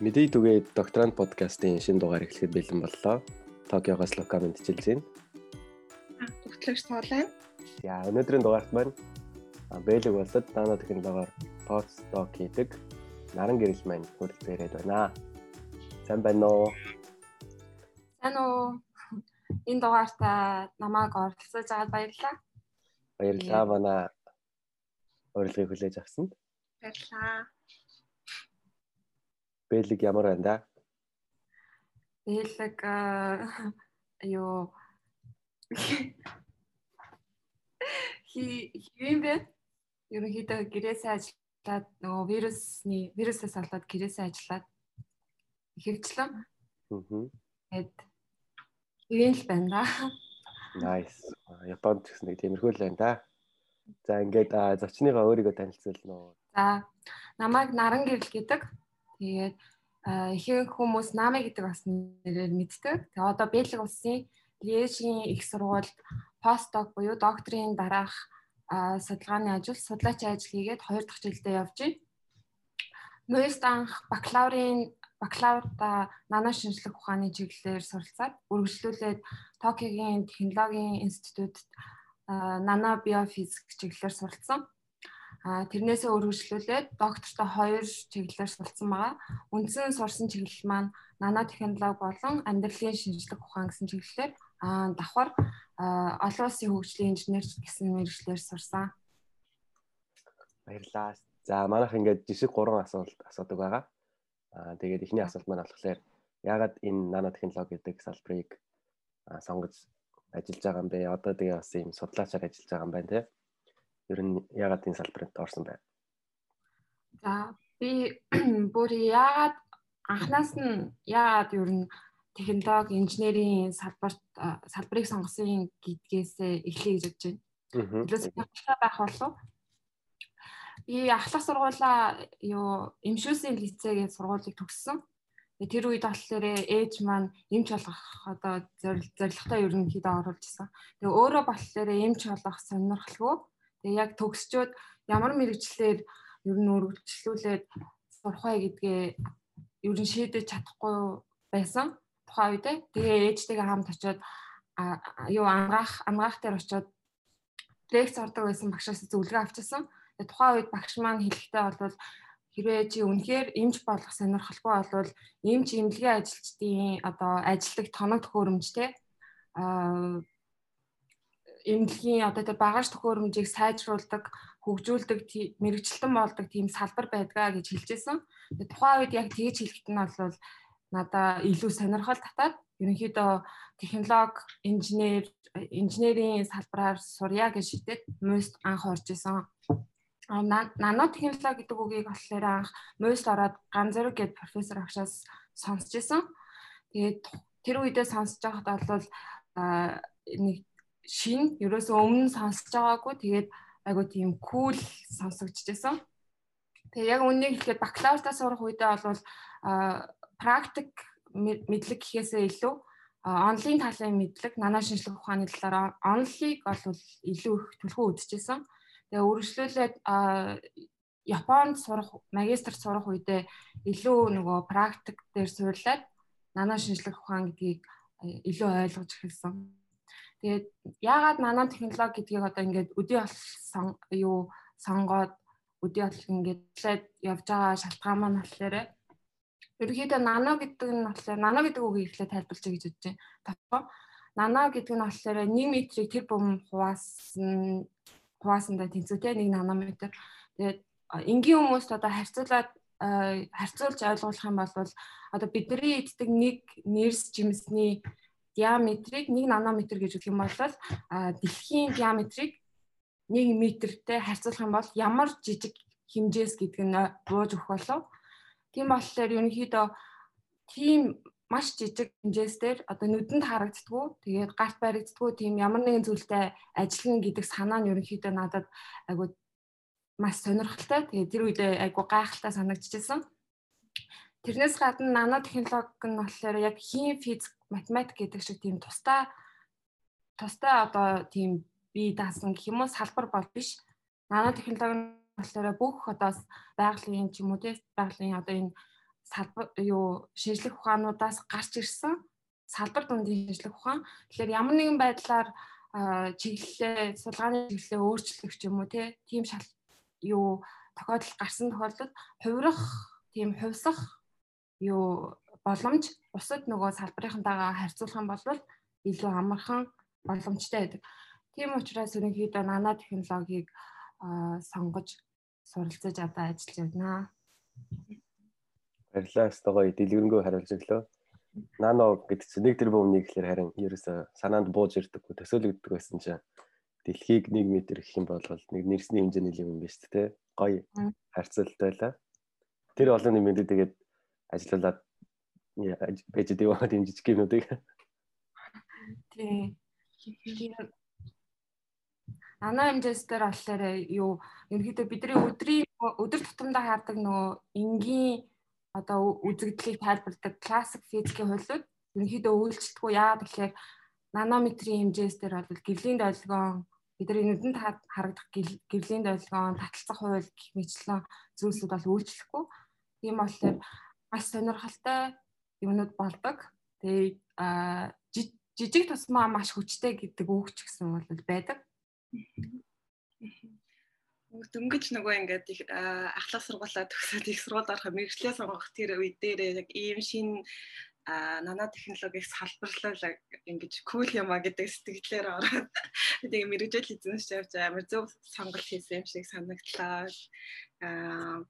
Мэдээ түгээ докторант подкастын шинэ дугаар эхлэхэд бэлэн боллоо. Токиогоос Лука мэдчилж байна. Төгтлөгч тоолаа. За өнөөдрийн дугаарт маань Бэлэг болоод Дана технологиор постдок хийдэг наран гэрэл маань хүрэлцээрээд байна. Сайн байна уу? Сайн уу? Энэ дугаарт намайг оролцож аваад баярлалаа. Баярлалаа манай урилгыг хүлээж авсанд. Баярлалаа. Бэлэг ямар байна да? Бэлэг юу хи юм бэ? Ерөнхийдөө гэрээсээ ажиллаад нөгөө вирусны вирусээс болоод гэрээсээ ажиллаад ихэвчлэн. Аа. Тэгэд ийм л байна да. Nice. Японд гэсэн нэг тиймэрхүү л байна да. За ингээд зочныгаа өөрийгөө танилцуулна уу? За намайг Наран гэрэл гэдэг. Тэгээд ихэнх хүмүүс Нами гэдэг бас нэрээр мэддэг. Тэгээ одоо Бэлэг улсын Лежийн их сургуульд постдок буюу докторийн дараах судалгааны ажил, судлаачийн ажил хийгээд 2 дахь жилдээ явж байна. Мост анх бакалаврын бакалаврда нано шинжлэх ухааны чиглэлээр суралцаад үргэлжлүүлээд Токиогийн технологийн институтд нано биофизик чиглэлээр суралцсан. А тэрнээсээ үргэлжлүүлээд доктортой хоёр чиглэлээр суралцсан байгаа. Үндсэн сурсан чиглэл маань нано технологи болон амьдралын шинжлэх ухаан гэсэн чиглэлээр а давхар олон улсын хөгжлийн инженер гэсэн мэргэжлэр сурсан. Баярлалаа. За манайх ингээд жишг 3 асуулт асуудаг байгаа. Аа тэгээд эхний асуулт маань болохоор яагаад энэ нано технологи гэдэг салбарыг сонгож ажиллаж байгаа юм бэ? Одоо тэгээ бас ийм судлаачаар ажиллаж байгаа юм байна тийм ер нь яагаад энэ салбарт орсон бэ? За би бүр яагаад анханаас нь яагаад ер нь технологи, инженерийн салбарт салбарыг сонгосон гэдгээс эхлэе гэж бодож байна. Төлөөс баталгаа байх болов би ахлах сургуулаа юу эмшүүсийн лицей гэж сургуулийг төгссөн. Тэр үед болохоор ээж маань эмч болох одоо зорилготой ерөнхийдөө оруулж исэн. Тэгээ өөрөө болохоор эмч болох сонирхолгүй Тэгээ яг төгсчөөд ямар мэрэгчлэр ер нь өргөжлүүлээд сурах вэ гэдгээ ер нь шийдэж чадахгүй байсан тухайн үедээ. Тэгээ ээжтэйгээ хамт очиод юу ангаах ангаах дээр очиод лекц ордог байсан багшаас зөвлөгөө авчихсан. Тэгээ тухайн үед багш маань хэлэхдээ бол хэрвээ чи үнэхээр эмч болох сонирхолгүй болвол эмч эмнэлгийн ажилчдын одоо ажиллах тоног төхөөрөмжтэй а эмнэлгийн одоо тэр багаж төхөөрөмжийг сайжруулдаг, хөгжүүлдэг, мэрэгчлэн болдог тийм салбар байдгаа гэж хэлжсэн. Тухайн үед яг тэгж хэлэхэд нь бол надаа илүү сонирхол татаад ерөнхийдөө технологи, инженер, инженерийн салбараар сурья гэж шийдээд МОСт анх орж исэн. Нано технологи гэдэг үгийг болохоор анх МОСт ороод Ганзарг гэдэг профессор агшаас сонсч исэн. Тэгээд тэр үедээ сонсож байхад бол нэг шин ерөөсөө өмнө сонсож байгаагүй тэгээд айгу тийм кул сонсогдчихсэн. Тэгээ яг үннийг хэлэхэд бакалавртаа сурах үедээ бол практик мэдлэг гэхээсээ илүү онлайн талын мэдлэг, нанаа шинжлэх ухааны талаар онлыг бол илүү их түлхүү үзчихсэн. Тэгээ үргэлжлүүлээд Японд сурах, магистр сурах үедээ илүү нөгөө практик дээр суурлаад нанаа шинжлэх ухаан гэдгийг илүү ойлгож эхэлсэн. Тэгээд яагаад нано технологи гэдгийг одоо ингээд өдий болсон юу сонгоод өдий бол ингээд лээд явж байгаа шалтгаан маань болохоор ерөнхийдөө нано гэдэг нь болохоор нано гэдэг үгийг эхлээд тайлбарлаж гэж бодож байна. Нано гэдэг нь болохоор 1 метрийг тэр бүм хуваасан хуваасандаа тэнцвэтэй 1 нанометр. Тэгээд энгийн хүмүүст одоо харьцуулаад харьцуулж ойлгуулах юм бол одоо бидний эддэг нэг нэрс жимсний диаметрийг 1 нанометр гэж өгөх юм бол дэлхийн диаметрийг 1 метртэй харьцуулах юм бол ямар жижиг хэмжээс гэдэг нь бууж өгөх болов. Тийм болохоор ерөнхийдөө тийм маш жижиг хэмжээсээр одоо нүдэнд харагддггүй тэгээд гарт баригддггүй тийм ямар нэгэн зүйлтэй ажиллана гэдэг санаа нь ерөнхийдөө надад айгу маш сонирхолтой. Тэгээд тэр үедээ айгу гайхалтай санагдчихсан. Тэрнээс гадна нано технологи нь болохоор яг хим физик математик гэдэг шиг тийм тустай тустай одоо тийм бие даасан гэх юм уу салбар бол биш. Нано технологи болохоор бүх одоо байгалийн ч юм уу тийм байгалийн одоо энэ салбар юу шинжлэх ухаануудаас гарч ирсэн салбар дундын шинжлэх ухаан. Тэгэхээр ямар нэгэн байдлаар чиглэлээ судалгааны чиглэлээ өөрчлөх ч юм уу тийм шал юу тохиолдол гарсан тохиолдолд хувирах тийм хувьсах юу боломж бусад нөгөө салбарынхантайгаа харьцуулах юм бол илүү амархан боломжтой байдаг. Тийм учраас ерөнхийдөө нана технологиг сонгож суралцаж одоо ажиллаж байна. Баярлалаа стогоо дэлгэрэнгүй хариулж өглөө. Нано гэдэг чинь нэг тэр бөмбөнийг гэхэлэр харин ерөөсө санаанд бууж ирдэг, төсөөлөгддөг байсан чинь дэлхийг 1 м гэх юм бол нэг нэрсний хэмжээний юм биш үү? Гоё харьцуулалт байлаа. Тэр олон нэмэндээ тэгээд ажиллуулад байж дээ тийм жижиг юмнуудыг. Тий. Ана хэмжээс дээр болохоор юу ерөнхийдөө бидний өдрийн өдөр тутамдаа хаардаг нөгөө энгийн одоо үзэгдлийг тайлбарладаг классик физикийн хуулиуд ерөнхийдөө үйлчлэлтгүй яагаад тэгэхээр нанометрийн хэмжээс дээр бол гэрлийн долгион бидний нүдэнд харагдах гэрлийн долгион таталцах хууль гэх мэтлэн зүйлсүүд бол үйлчлэхгүй. Тийм болохоор маш сонирхолтой юмнууд болдог. Тэгээ жижиг тусмаа маш хүчтэй гэдэг үг ч гэсэн бол байдаг дөнгөж нөгөө ингээд их ахлах сургуулаа төгсөөд их сургууль орох мэрэгчлээ сонгох тэр үе дээр яг ийм шин нана технологиг салбарлал ингэж кул юма гэдэг сэтгэлээр ороод тэгээ мэрэгжил эзэнс явж амар зөв сонголт хийсэн юм шиг санагдлаа. Аа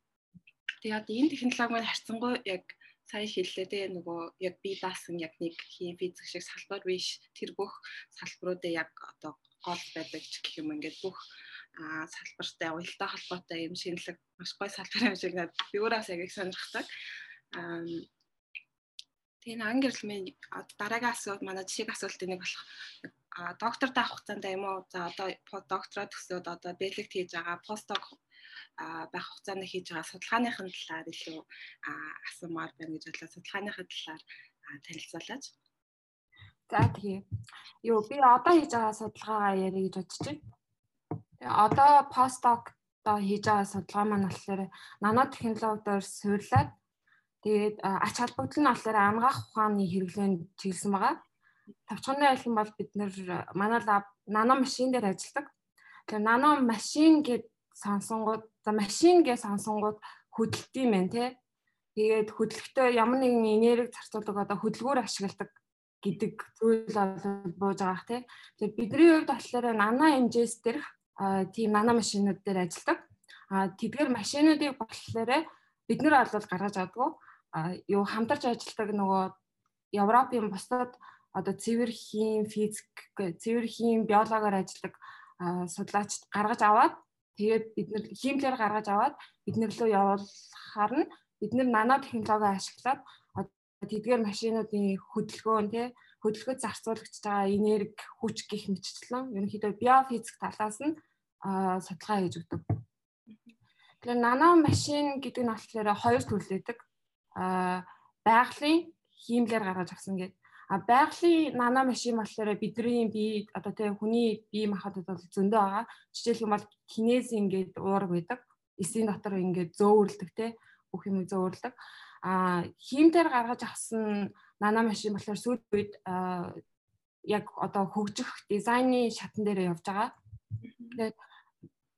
тэгээд энэ технологи маань харьцангуй яг сая хэллээ те нөгөө яг би даасан яг нэг хим физик шиг салбар биш тэр бүх салбаруудыг яг одоо гол байдаг ч гэх юм ингээд бүх салбартай уялдаа холбоотой юм шинэлэг маш гой салбар юм шиг надад би өөрөөс яг их сонирхдаг. Тэгээ ангирлмын дараагийн асуулт манай жишээ асуултын нэг болох докторт авах хугацаанд юм уу? За одоо доктороо төгсөөд одоо бэлэгт хийж байгаа постдок байх хугацаанд хийж байгаа судалгааныхын талаар илүү асуумаар байна гэж бодлоо. Судалгааныхын талаар танилцуулаач. За тэгээ. Юу би одоо хийж байгаа судалгаагаа ярих гэж бодож байна. Одоо постдок одоо хийж байгаа судалгаа маань болохоор нано технологиор суйрлаад тэгээд ач холбогдол нь болохоор ангаах ухааны хэрэглээнд чиглэсэн байгаа. Тавчханы айлх юм бол бид нэр манай лаб нано машин дээр ажилладаг. Тэгэхээр нано машин гэд сонсонгууд за машин гэж сонсонгууд хөдөлт юм байна те. Тэгээд хөдөлгөтөө ямар нэгэн энерги зарцуулдаг одоо хөдөлгөөр ашигладаг гэдэг зүйл бол бууж байгаах тий. Тэгэхээр бидний хувьд болохоор нана хэмжээс дээрх тийм нана машинууд дээр ажилладаг. А тэдгээр машинуудыг болохоор бид нэр бол гаргаж авдаг. А юу хамтарч ажилладаг нөгөө Европын бусад одоо цэвэр хийм физик, цэвэр хийм биологоор ажилладаг судлаачд гаргаж аваад тэгээд бид нэр хиймлэр гаргаж аваад бид нар лөө явуулахаар нь бид нэр нано технологи ашиглаад тэдгээр машинуудын хөдөлгөөн тий хөдөлгөөд зарцуулагч байгаа энерги хүч гих мэтчлэн ерөнхийдөө биофизик талаас нь судалгаа хийж өгдөг. Тэгэхээр нано машин гэдэг нь болохоор хоёр төрлөдөг. А байгалийн хиймлэр гаргаж авсан гэдэг. А байгалийн нано машин болохоор бидний бие одоо тийм хүний бие махбодод бол зөндөө байгаа. Жишээлх юм бол кинез ингээд уураг байдаг. Эсийн дотор ингээд зөөвөрлөдөг те бүх юм зөөвөрлөдөг а хиймдэр гаргаж авсан нана машин болохоор сүүл үед яг одоо хөгжих дизайны шатан дээр явж байгаа. Тэгээд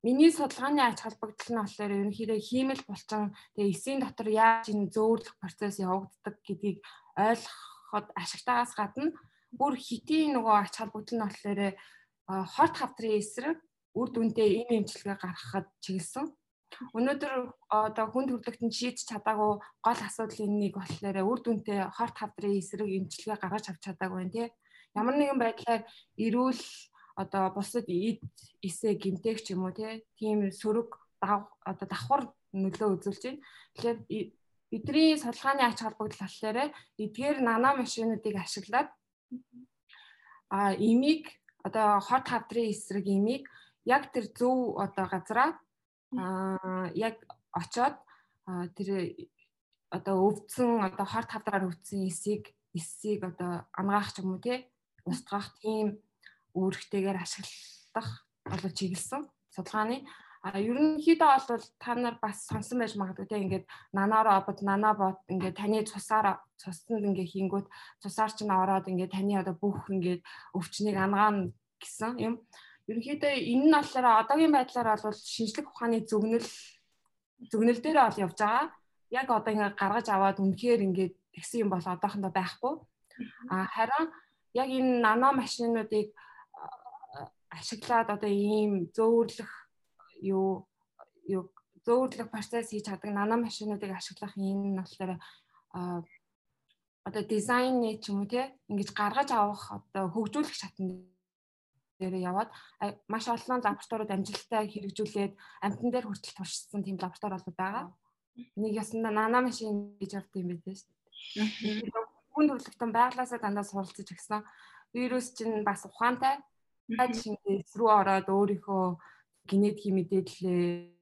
миний судалгааны ач холбогдол нь болохоор ерөнхийдөө хиймэл булчин тэгээ эсийн дотор яаж энэ зөөвөрлөх процесс явагддаг гэдгийг ойлгоход ашигтаагаас гадна бүр хитийн нөгөө ач холбогдол нь болохоор хорт хавтрын эсрэг үр дүнтэй ийм эмчилгээ гаргахад чиглэсэн. Өнөөдөр одоо хүн төрөлхтөнд шийдэж чадаагүй гол асуудлын нэг болохоор үр дүнтэй хорт хавдрын эсрэг эмчилгээ гаргаж авч чадаагүй байна тий. Ямар нэгэн байдлаар эрүүл одоо бусад эд эсэ гимтэйг ч юм уу тийм сөрөг одоо давхар нөлөө үзүүлж байна. Тэгэхээр бидний судалгааны ач холбогдол болохоор эдгээр нано машинуудыг ашиглаад а имийг одоо хот хавдрын эсрэг имийг яг тэр зөв одоо газараа аа яг очоод тэр одоо өвдсөн одоо хорт хавдраар өвдсөн эсийг эсийг одоо амгаах ч юм уу тий устгах тийм үүрэгтэйгээр ашиглах болов чиглэсэн судалгааны А ерөнхийдөө бол та нар бас сонсон байж магадгүй те ингээд нана робот, нана бот ингээд таны цусаар цуснд ингээд хийнгүүт цусаар ч н ороод ингээд таны одоо бүх ингээд өвчнийг ангаана гэсэн юм. Ерөнхийдөө энэ нь болохоор одоогийн байдлаар бол шинжлэх ухааны зөвнөл зөвнөл дээр бол явж байгаа. Яг одоо ингээд гаргаж аваад үнэхээр ингээд тэгсэн юм бол одоохондоо байхгүй. А харин яг энэ нано машинуудыг ашиглаад одоо ийм зөөвөрлөх юу юу зөөвөрлөх процесс хийж чаддаг нано машинуудыг ашиглах энэ нь болохоор одоо дизайны ч юм уу те ингэж гаргаж авах одоо хөгжүүлэх шатнд дээр яваад маш олон лабораториуд амжилттай хэрэгжүүлээд амтан дээр хүртэл туршсан тийм лаборатори бол байгаа. Нэг ясанда нано машин гэж авдаг юм байдаг шүү дээ. Хүн төрөлхтөн байглаасаа дандаа суралцж өгсөн. Вирус чинь бас ухаантай. Жишээ рүү ороод өөрийнхөө генетикийн мэдээлэлээ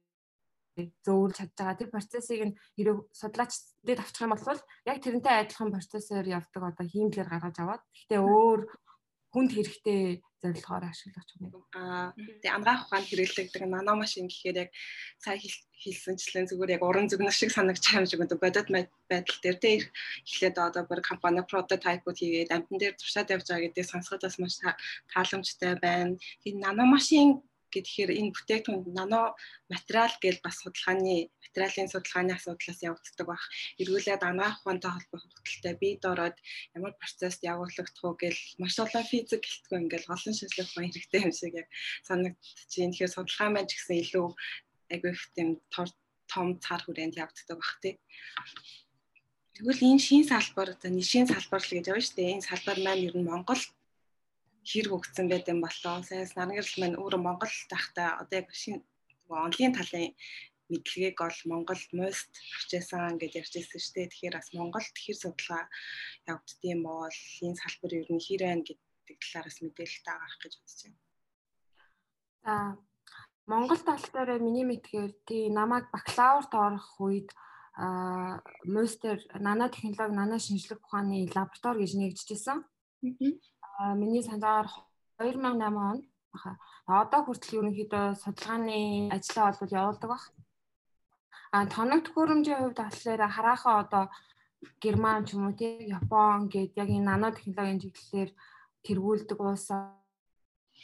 зөөвлж чадж байгаа тэр процессыг нь хэрэг судлаачдад авчих юм бол яг тэрнтэй адилхан процессор явдаг одоо хиймлэр гаргаж аваад гэхдээ өөр хүнд хэрэгтэй зорилгоор ашиглах юм. Аа тэгээ ангаах ухаанд хэрэглэгдэг нано машин гэхээр яг сая хэлсэнчлэн зүгээр яг уран зөгнөх шиг санагдчих юм шиг одоо бодит байдал дээр тэ эхлээд одоо бүр компани прототипууд хийгээд амтан дээр туршаад явж байгаа гэдэг сонсоход бас маш тааламжтай байна. Тэгээ нано машин гэхээр энэ бүтээгдэхүүн нано материал гэж бас судалгааны материалын судалгааны асуудлаас явагддаг баг. Эргүүлээд анагаах ухаантай холбоотой бид ороод ямар процесс явуулагдах уу гэж маш олон физик гэлтгүй ингээл олон шинжлэх ухаан хэрэгтэй юм шиг яг санагдчихээн. Тэгэхээр судалгаа маань ч гэсэн илүү айгүй их тийм том цаар хүрээнд явагддаг баг тий. Тэгвэл энэ шин салбар одоо нишийн салбар л гэж явна шүү дээ. Энэ салбар маань ер нь Монголд хэрэг өгсөн байт юм болоо. Саяас наргэрл маань өөрөө Монгол тахта одоо яг шинэ онлын талын мэдлэгийг ол Монголд мост авчээсан гэж ярьжсэн шүү дээ. Тэгэхээр бас Монголд хэр судалгаа явагддсан бол энэ салбар ер нь хэр байна гэдэг талаараас мэдээлэлтэй авах гэж бодож байна. За Монгол тал дээр миний мэдгээр тий намайг бакалаврт орох үед а мостер нано технологи нано шинжлэх ухааны лаборатори гэж нэгжижсэн. Миний санаагаар 2008 он баха. Одоо хүртэл ерөнхийдөө судалгааны ажлаа бол явуулдаг баг. А тоног төхөөрөмжийн хувьд болохоор хараахан одоо Герман ч юм уу тий Япон гээд яг энэ нано технологийн чиглэлээр тэргүүлдэг улс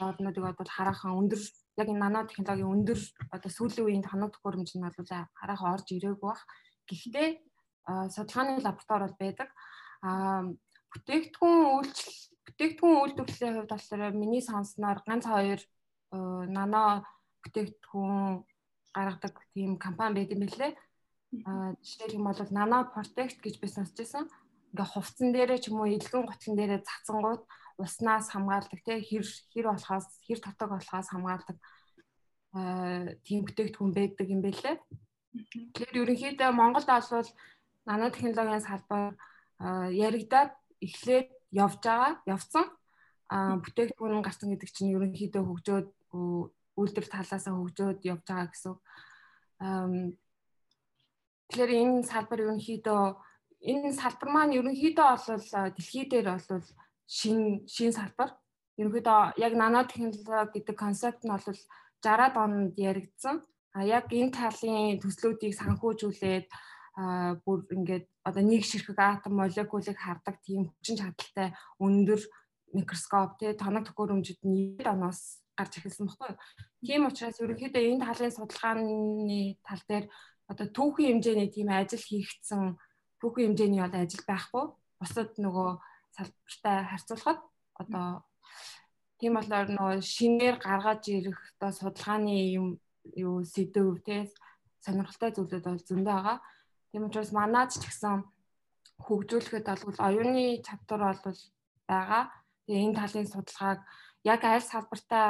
орнуудыг одоо хараахан өндөр яг энэ нано технологийн өндөр одоо сүүлийн үеийн тоног төхөөрөмж нь бол хараахан орж ирээгүй баг. Гэхдээ судалгааны лаборатори бол байдаг. А бүтээгдэхүүн үйлчлэл бүтээгдэхүүн үйлдвэрлэлийн хувьд болохоор миний сонсноор ганц хоёр нано бүтээгдэхүүн гаргадаг тийм компани байт юм билээ. Аа жишээлх юм бол нано protect гэж би сонсч байсан. Ингээ хувцсан дээрээ ч юм уу илгэн гутган дээрээ цацсангууд уснаас хамгаалдаг те хэр хэр болохоос хэр татаг болохоос хамгаалдаг аа тийм бүтээгдэхүүн байдаг юм байлээ. Тэгэхээр ерөнхийдөө Монголд олвол нано технологийн салбар яригадаад эхлээд явж байгаа, явцсан. Аа бүтээгдэхүүн гарсан гэдэг чинь ерөнхийдөө хөгжөөд үйлдвэр талаасаа хөгжөөд явж байгаа гэсэн. Тэгэхээр энэ салбар ерөнхийдөө энэ салбар маань ерөнхийдөө бол дэлхий дээр бол шин шин салбар. Ерөнхийдөө яг нано технологи гэдэг концепт нь бол 60-аад онд яригдсан. А яг энэ талын төслүүдийг санхүүжүүлээд бүр ингээд одоо нэг ширхэг атом молекулыг хардаг тийм хүчин чадалтай өндөр микроскоп тий тоног төхөөрөмжөд нь 90 оноос гарч эхэлсэн баггүй. Тийм учраас ерөнхийдөө энэ талын судалгааны тал дээр одоо түүхийн хэмжээний тийм ажил хийгдсэн түүхийн хэмжээний одоо ажил байхгүй. Бусад нөгөө салбартай харьцуулахад одоо тийм болохоор нөгөө шинээр гаргаж ирэх одоо судалгааны юм юу сэдв тий сонирхолтой зүйлүүд бол зөндөө байгаа. Тийм учраас манайд ч гэсэн хөгжүүлэхэд бол оюуны чадвар бол байгаа. Тэгээ энэ талын судалгааг яг аль салбартаа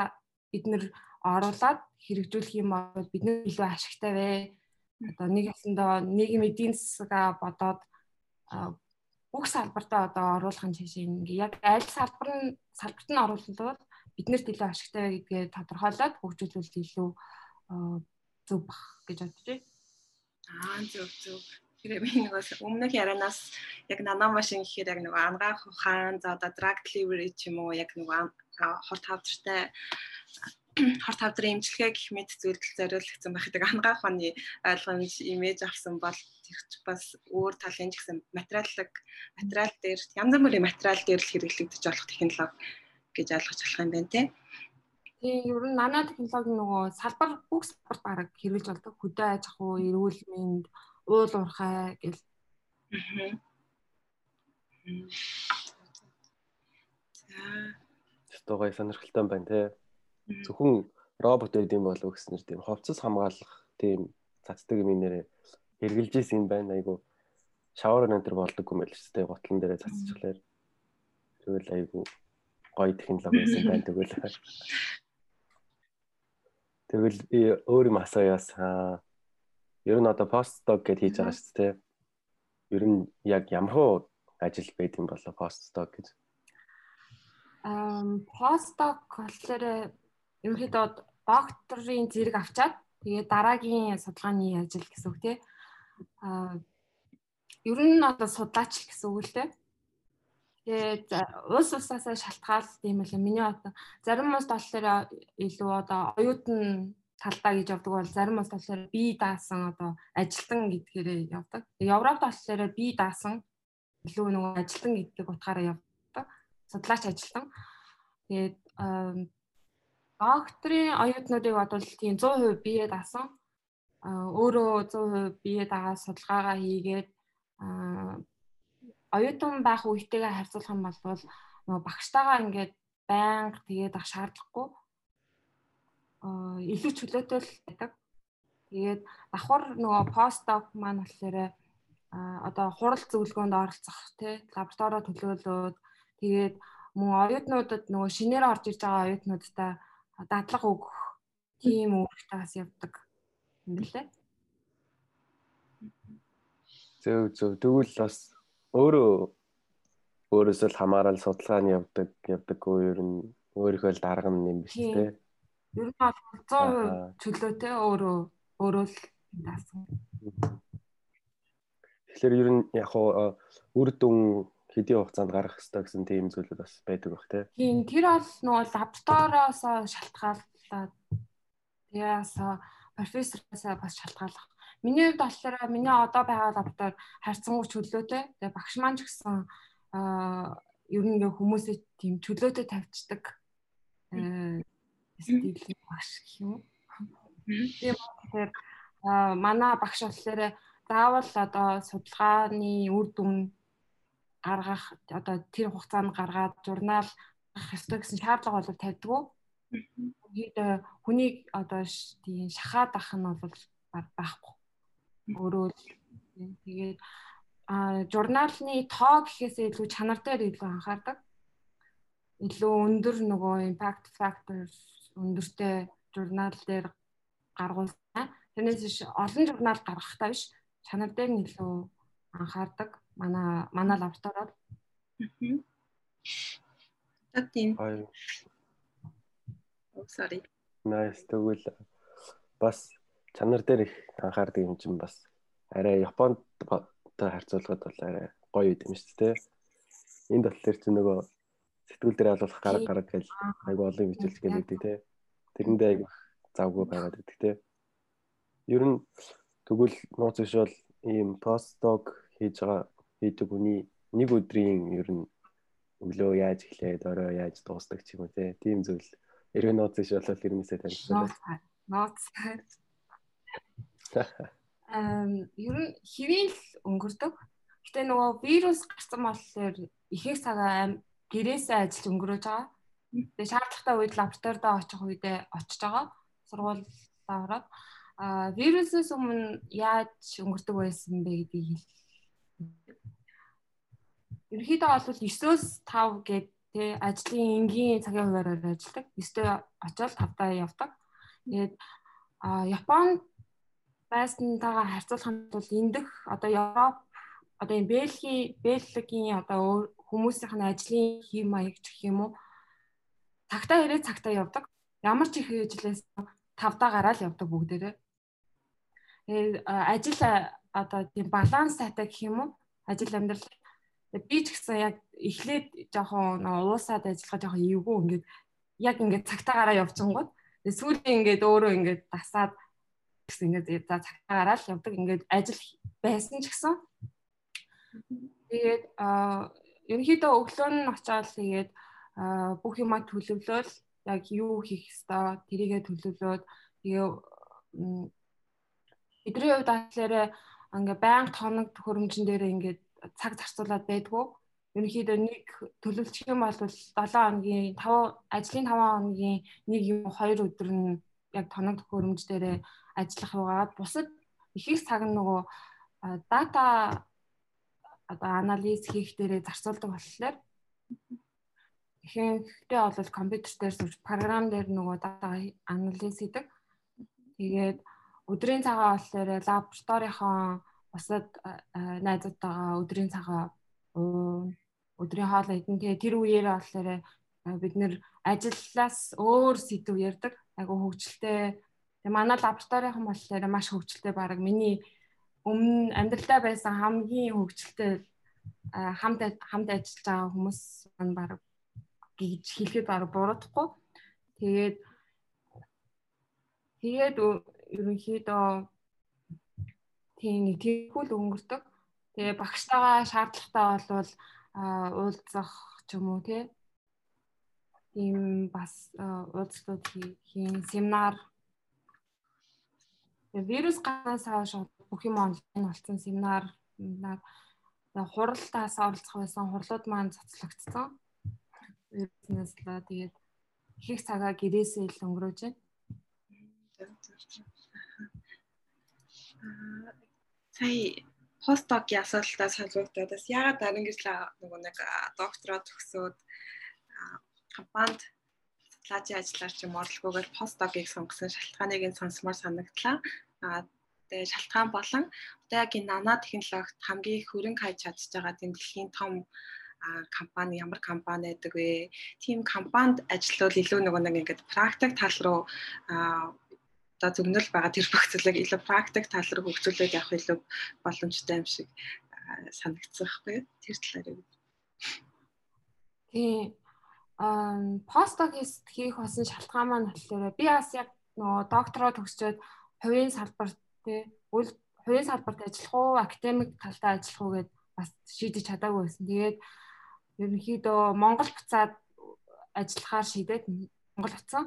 бид нэр оруулаад хэрэгжүүлэх юм бол бид нэр илүү ашигтай вэ? Одоо нэг ясандаа нийгэм эдийн засгаа бодоод бүх салбартаа одоо оруулах нь чишээ ингээ яг аль салбар нь салбарт нь оруулах бол биднэрт илүү ашигтай вэ гэдгээ тодорхойлоод хөгжүүлэлт илүү зөв бах гэж байна. Аа зөв зөв. Тэгэхээр би нэг өмнөх ярианаас яг нано машин гэхээр яг нөгөө ангаах ухаан за одоо drug delivery ч юм уу яг нөгөө хорт хавдартай хорт тавдрын имчилгээ гэх мэт зүйлд зориулагдсан байх гэдэг ангаах оны ойлгомж имиж авсан бол тэрч бас өөр талын ч гэсэн материаллаг материал дээр янз бүрийн материал дээр л хэрэглэгдэж болох технологи гэж ойлгож болох юм байна тийм. Тийм ер нь нано технологи нөгөө салбар бүх салбарт бараг хэрэгж болдог. Хөдөө аж ахуй, эрүүл мэнд, уул уурхай гэл. Аа. За. Стогой сонирхолтой байна те. Зөвхөн робот байд юм болов гэснээр тийм ховцос хамгаалах тийм цацдаг юм нэрээ хэрглэж исэн юм байна. Айгу шавар өнтер болдог юм байл ч те готлон дээрээ цацчихлаа. Тэгвэл айгу гоё технологи байсан байна тэгвэл. Тэгвэл өөр юм асууяас аа ер нь одоо постдок гэж хийж байгаа шүү дээ. Ер нь яг ямар хөө ажил байд юм болоо постдок гэж. Аа постдок болохоор ерөнхийдөө докторийн зэрэг авчаад тэгээ дараагийн судалгааны ажил гэсэн үг тий. Аа ер нь одоо судлаач гэсэн үг л дээ. Тэгээд уус усаасаа шалтгаал тийм л миний одоо зарим уус болохоор илүү одоо оюутан талдаа гэж явдаг бол зарим уус болохоор би даасан одоо ажилтан гэдгээрээ явдаг. Европт болохоор би даасан илүү нөгөө ажилтан гэдэг утгаараа явдаг. Судлаач ажилтан. Тэгээд докторийн оюутнуудыг бодвол тийм 100% бие даасан. өөрөө 100% бие дагаа судалгаагаа хийгээд оюутан байх үетэйгээ харьцуулах юм бол нөгөө багштайгаа ингээд байнга тэгээд ах шаардлагагүй аа илүү чөлөөтэй л байдаг. Тэгээд давхар нөгөө постдок маань болохоор одоо хурал зөвлөгөөнд оролцох тий лабораторио төлөөлөөд тэгээд мөн оюутнуудад нөгөө шинээр орж ирж байгаа оюутнуудтай дадлага өгөх тийм үүрэгтээс явдаг юм билээ. Зөв зөв тэгвэл бас өөрөө өөрөөсөө л хамаарал судалгааны явдаг явдаггүй ер нь өөрийнхөө л дарга юм биш үү? Ер нь бол 100% чөлөөтэй өөрөө өөрөө л даасан. Тэгэхээр ер нь яг хоо үр дүн хэдийн хугацаанд гарах хэрэгтэй гэсэн тийм зүйлүүд бас байдаг бах тий. Тийм тэр бол нөгөө лабораториос шалтгааллаад тэгээс профессороос бас шалтгаалах Миний хувьд болохоор миний одоо байгаа лаборатори харьцангуй чөлөөтэй. Тэгээ багш маань ч гэсэн аа ер нь ингээ хүмүүсээ тийм чөлөөтэй тавьчихдаг стилийн багш гэх юм. Тийм тэгэхээр манай багш болохоор заавал одоо судалгааны үр дүн гаргах одоо тэр хугацаанд гаргаад журнал гаргах ёстой гэсэн шаардлага бол тавьдгүй. Хүнийг одоо тийм шахаад ах нь бол байхгүй өөрөө тэгээд а журналны тоо гэхээсээ илүү чанар дээр илүү анхаардаг. Илүү өндөр нөгөө impact factor өндөртэй журнал дээр гаргуулсан. Тэрнээс биш олон журнал гаргахтаа биш чанар дээр нь илүү анхаардаг. Манай манай лабораториуд. Аа. Тийм. Oh sorry. Nice тэгвэл бас чанар дээр их анхаардаг юм чинь бас арай Японд харьцуулахад бол арай гоё юм шүү дээ. Энд болохоор чи нөгөө сэтгүүл дээр алуулах гараг гараг гэж айгу олон хичээлж гэлээдэг те. Тэрэндээ айгу завгүй байгаад байдаг те. Ер нь тэгвэл нууц биш бол ийм постдог хийж байгаа хийдэг хүний нэг өдрийн ер нь өглөө яаж эхлээд орой яаж дуустдаг ч юм уу те. Тийм зүйл эргэн нууц биш бол ерөнхийдөө танилцуулаа. Нууц. Эм ер нь хэвийн л өнгөрдөг. Гэтэ нөгөө вирус гарсан болохоор ихэнх цагаа гэрээсээ ажиллаж өнгөрөөж байгаа. Тэгээ шаардлагатай үед лабораторид очих үедээ очиж байгаа. Сургуулиудаа ороод а вирусээс өмнө яаж өнгөрдөг байсан бэ гэдгийг хэл. Ерөнхийдөө бол 9-өөс 5 гээд тий ажлын энгийн цагийн хуваараар ажилладаг. 9-д очоод 5-даа явдаг. Тэгээд а Японд байсантайгаа харьцуулах нь бол эндх одоо Европ одоо энэ Бельгийн Бельгийн одоо хүмүүсийнх нь ажлын хэм маяг гэх юм уу цагтаа ирээд цагтаа явдаг. Ямар ч их ажлаас тавдаа гараад явдаг бүгдээрээ. Тэгээд ажил одоо тийм баланс сайтай гэх юм уу? Ажил амьдрал би ч гэсэн яг эхлээд жоохон уусаад ажиллахад жоохон эвгүй ингээд яг ингээд цагтаагаараа явчихгонгод Тэгээ сүүлийн ингээд өөрөө ингээд дасаад гэсэн ингээд за цагтаа гараад явдаг ингээд ажил байсан ч гэсэн. Тэгээд аа ерөнхийдөө өглөө нь очиод тэгээд бүх юмаа төлөвлөөл яг юу хийх ёстой тэрийгэ төлөвлөөд тэгээ эдрийн хувьд атлаараа ингээ байнга тоног хөрөмжн дээр ингээд цаг зарцуулаад байдгүй. Ерөнхийдөө нэг төлөвлөчих юм бол 7 хоногийн 5 ажлын 5 хоногийн нэг юм 2 өдөр нь яг тоног хөрөмж дээр ажиллах юугаад бусад их их цаг нөгөө дата одоо анализ хийх дээрээ зарцуулдаг болохоор ихэнхдээ бол компьютер дээр сууж програм дээр нөгөө дата анализ хийдэг. Тэгээд өдрийн цагаа болохоор лабораторийнхоо бусад найзуудтайгаа өдрийн цагаа өдрийн хоол идэн тэгээ тэр үеэр болохоор бид нэр ажиллаас өөр сэдв ярьдаг. Айгу хөвгчлээ. Тэгээ манай лабораторийнхан болохоор маш хөвгчлээ баг миний өмнө амьдралдаа байсан хамгийн хөвгчлээ хамт хамт ажиллаж байгаа хүмүүс маань баг гэж хэлэхэд баг буруудахгүй. Тэгээд тэгээд ерөнхийдөө тийм нэг тийхүүл өнгөрдөг. Тэгээ багштайгаа шаардлагатай болвол уулзах ч юм уу тий. Тийм бас уулзлууд хийн семинар вирус гарснаас хойш бүх юм онлайн болсон семинар семинар хуралдаас оролцох байсан хурлууд маань цоцлогдсон. Вируснаас л тэгээд их цагаа гэрээсээ л өнгөрөөж байна. Сая постдогийн асуултаа солиултаад бас ягаад л нөгөө нэг доктороо төгсөөд компанид судлаачийн ажиллаар ч юм орлогоогоор постдогийг сонгосон шалтгааныг нь сонсомоор санагдлаа. Аа тэгээ шалтгаан болон одоо яг энэ нано технологид хамгийн хөрөнгө хайж чадж байгаа тийм дэлхийн том компани ямар компани байдаг вэ? Тим компанид ажиллавал илүү нөгөө нэг ингээд практик тал руу одоо зөвнөл байгаа тэр зүйлийг илүү практик тал руу хөгжүүлээд явах илүү боломжтой юм шиг санагдсан байхгүй тэр талаар юу? Тийм ам постдогист хийх болсон шалтгаан маань болохоор би бас яг нөгөө доктороо төгсчөөд хувийн салбар тий үл хувийн салбарт ажиллах уу академик талдаа ажиллах уу гэд бас шийдэж чадаагүй байсан. Тэгээд ерөнхийдөө Монгол буцаад ажиллахаар шийдээд Монгол буцсан.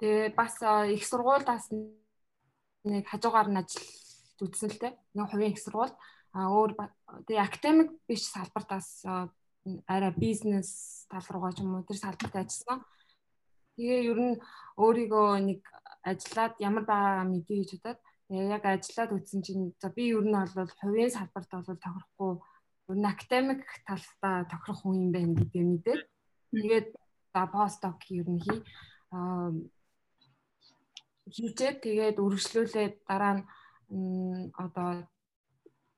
Тэгээ бас их сургуульдаас нэг хажуугаар нь ажил үзсэн л те. Нэг хувийн их сургууль. А өөр тэгээ академик биш салбартаас арай бизнес тал руугаа ч юм уу тэр салбарт ажилласан. Тэгээ ер нь өөрийгөө нэг ажиллаад ямар байгаа мэдээ гэж бодоод тэгээ яг ажиллаад үтсэн чинь за би ер нь бол хувийн салбарт бол тохирохгүй ер нь академик талдаа тохирох хүн юм байна гэдгээ мэдээд тэгээд за постдок ер нь хий хийжээ тэгээд үргэлжлүүлээд дараа нь одоо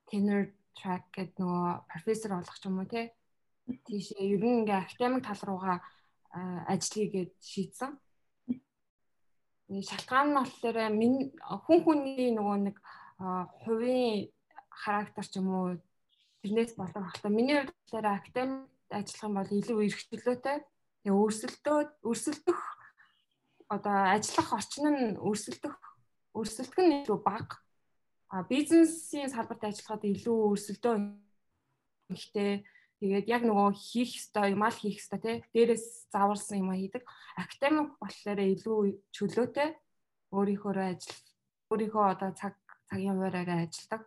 tenure track гэдэг нөгөө профессор болох ч юм уу те тийшээ ер нь ингээ академик тал руугаа ажиллая гэд шийдсэн. Шалтгаан нь болохоор хүн хүний нөгөө нэг хувийн характер ч юм уу тэрнээс болов хата миний хувьд болохоор академик ажиллах юм бол илүү эрхчлөөтэй. Тэгээ өрсөлдөө өрсөлдөх одоо ажиллах орчин нь өрсөлдөх өрсөлдөх нь илүү бага. А бизнесийн салбарт ажиллахад илүү өрсөлдөө ихтэй тэгээд яг нөгөө хийх ёстой юм аа хийх ёстой тий дээрээс зааварсан юм а хийдэг. Академик болохоор илүү чөлөөтэй өөрийнхөө ажил өөрийнхөө одоо цаг цагийн хуваараа ажилладаг.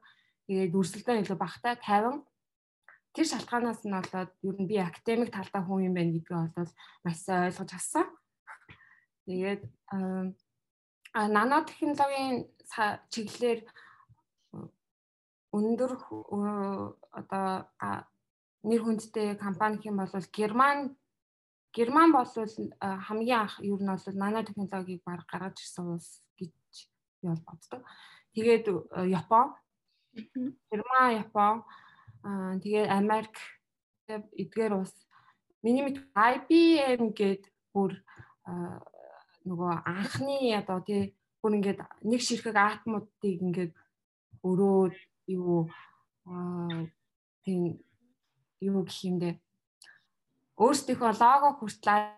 Тэгээд өрсөлдөө илүү багтай 50 тэр шалтгаанаас нь болоод ер нь би академик талдаа хүн юм байна гэдгийг бол маш сайн ойлгож авсан. Тэгээд а нано технологийн чиглэлээр өндөр одоо нэр хүндтэй компани хэм бол Герман Герман бол хамгийн анх юу нь бол нано технологиг баг гаргаж ирсэн улс гэж би бол боддог. Тэгээд Япон. Герман, Япон. Тэгээд Америк. Эдгээр улс. Миний мэд IBM гээд бүр нөгөө анхны одоо тий бүр ингээд нэг ширхэг атомуудыг ингээд өрөөд юу тийм юу гэх юм бэ өөрсдийнхөө лого хүртэл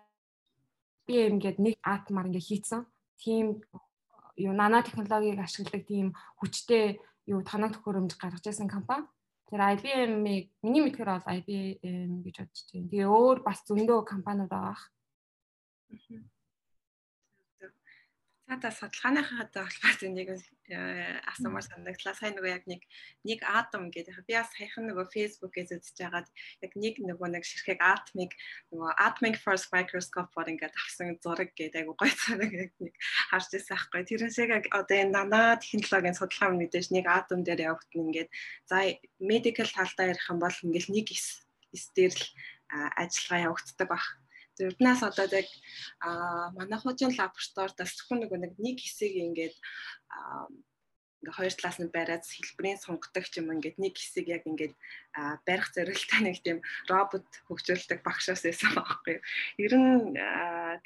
IBM гэдэг нэг атмаар ингээ хийцэн. Тийм юу нано технологиг ашигладаг тийм хүчтэй юу танаа төхөөрөмж гаргаж ирсэн компани. Тэр IBM-ийг миний мэдхээр бол IBM гэж бодож байна. Тэгээ өөр бас зөндөө компаниуд байгаа. Цаата судалгааныхаа хадаа холбоотой нэг э, асуумаар санагдлаа. Сайн нөгөө яг нэг нэг атом гэдэг. Би бас саяхан нөгөө Facebook-ээс үзэж байгаад яг нэг нөгөө нэг ширхэг атомыг нөгөө atomic force microscope-оор ингээд авсан зураг гэдэг айгу гоё цараг яг нэг харж ирсэн байхгүй. Тэрнээсээ одоо энэ нана технологийн судалгаа мэдээж нэг атом дээр явагдана ингээд за medical талдаа ярих юм бол ингээд нэг эс дээр л ажиллагаа явагддаг баг Тэрнээс одоо яг а манайхуудын лабораториудаас зөвхөн нөгөө нэг хэсэг ингээд ингээ хоёр талаас нь бариад хэлбэрийн сонгодог ч юм ингээд нэг хэсэг яг ингээд барих зорилттой нэг тийм робот хөгжүүлдэг багшаас байсан байхгүй юу. Ер нь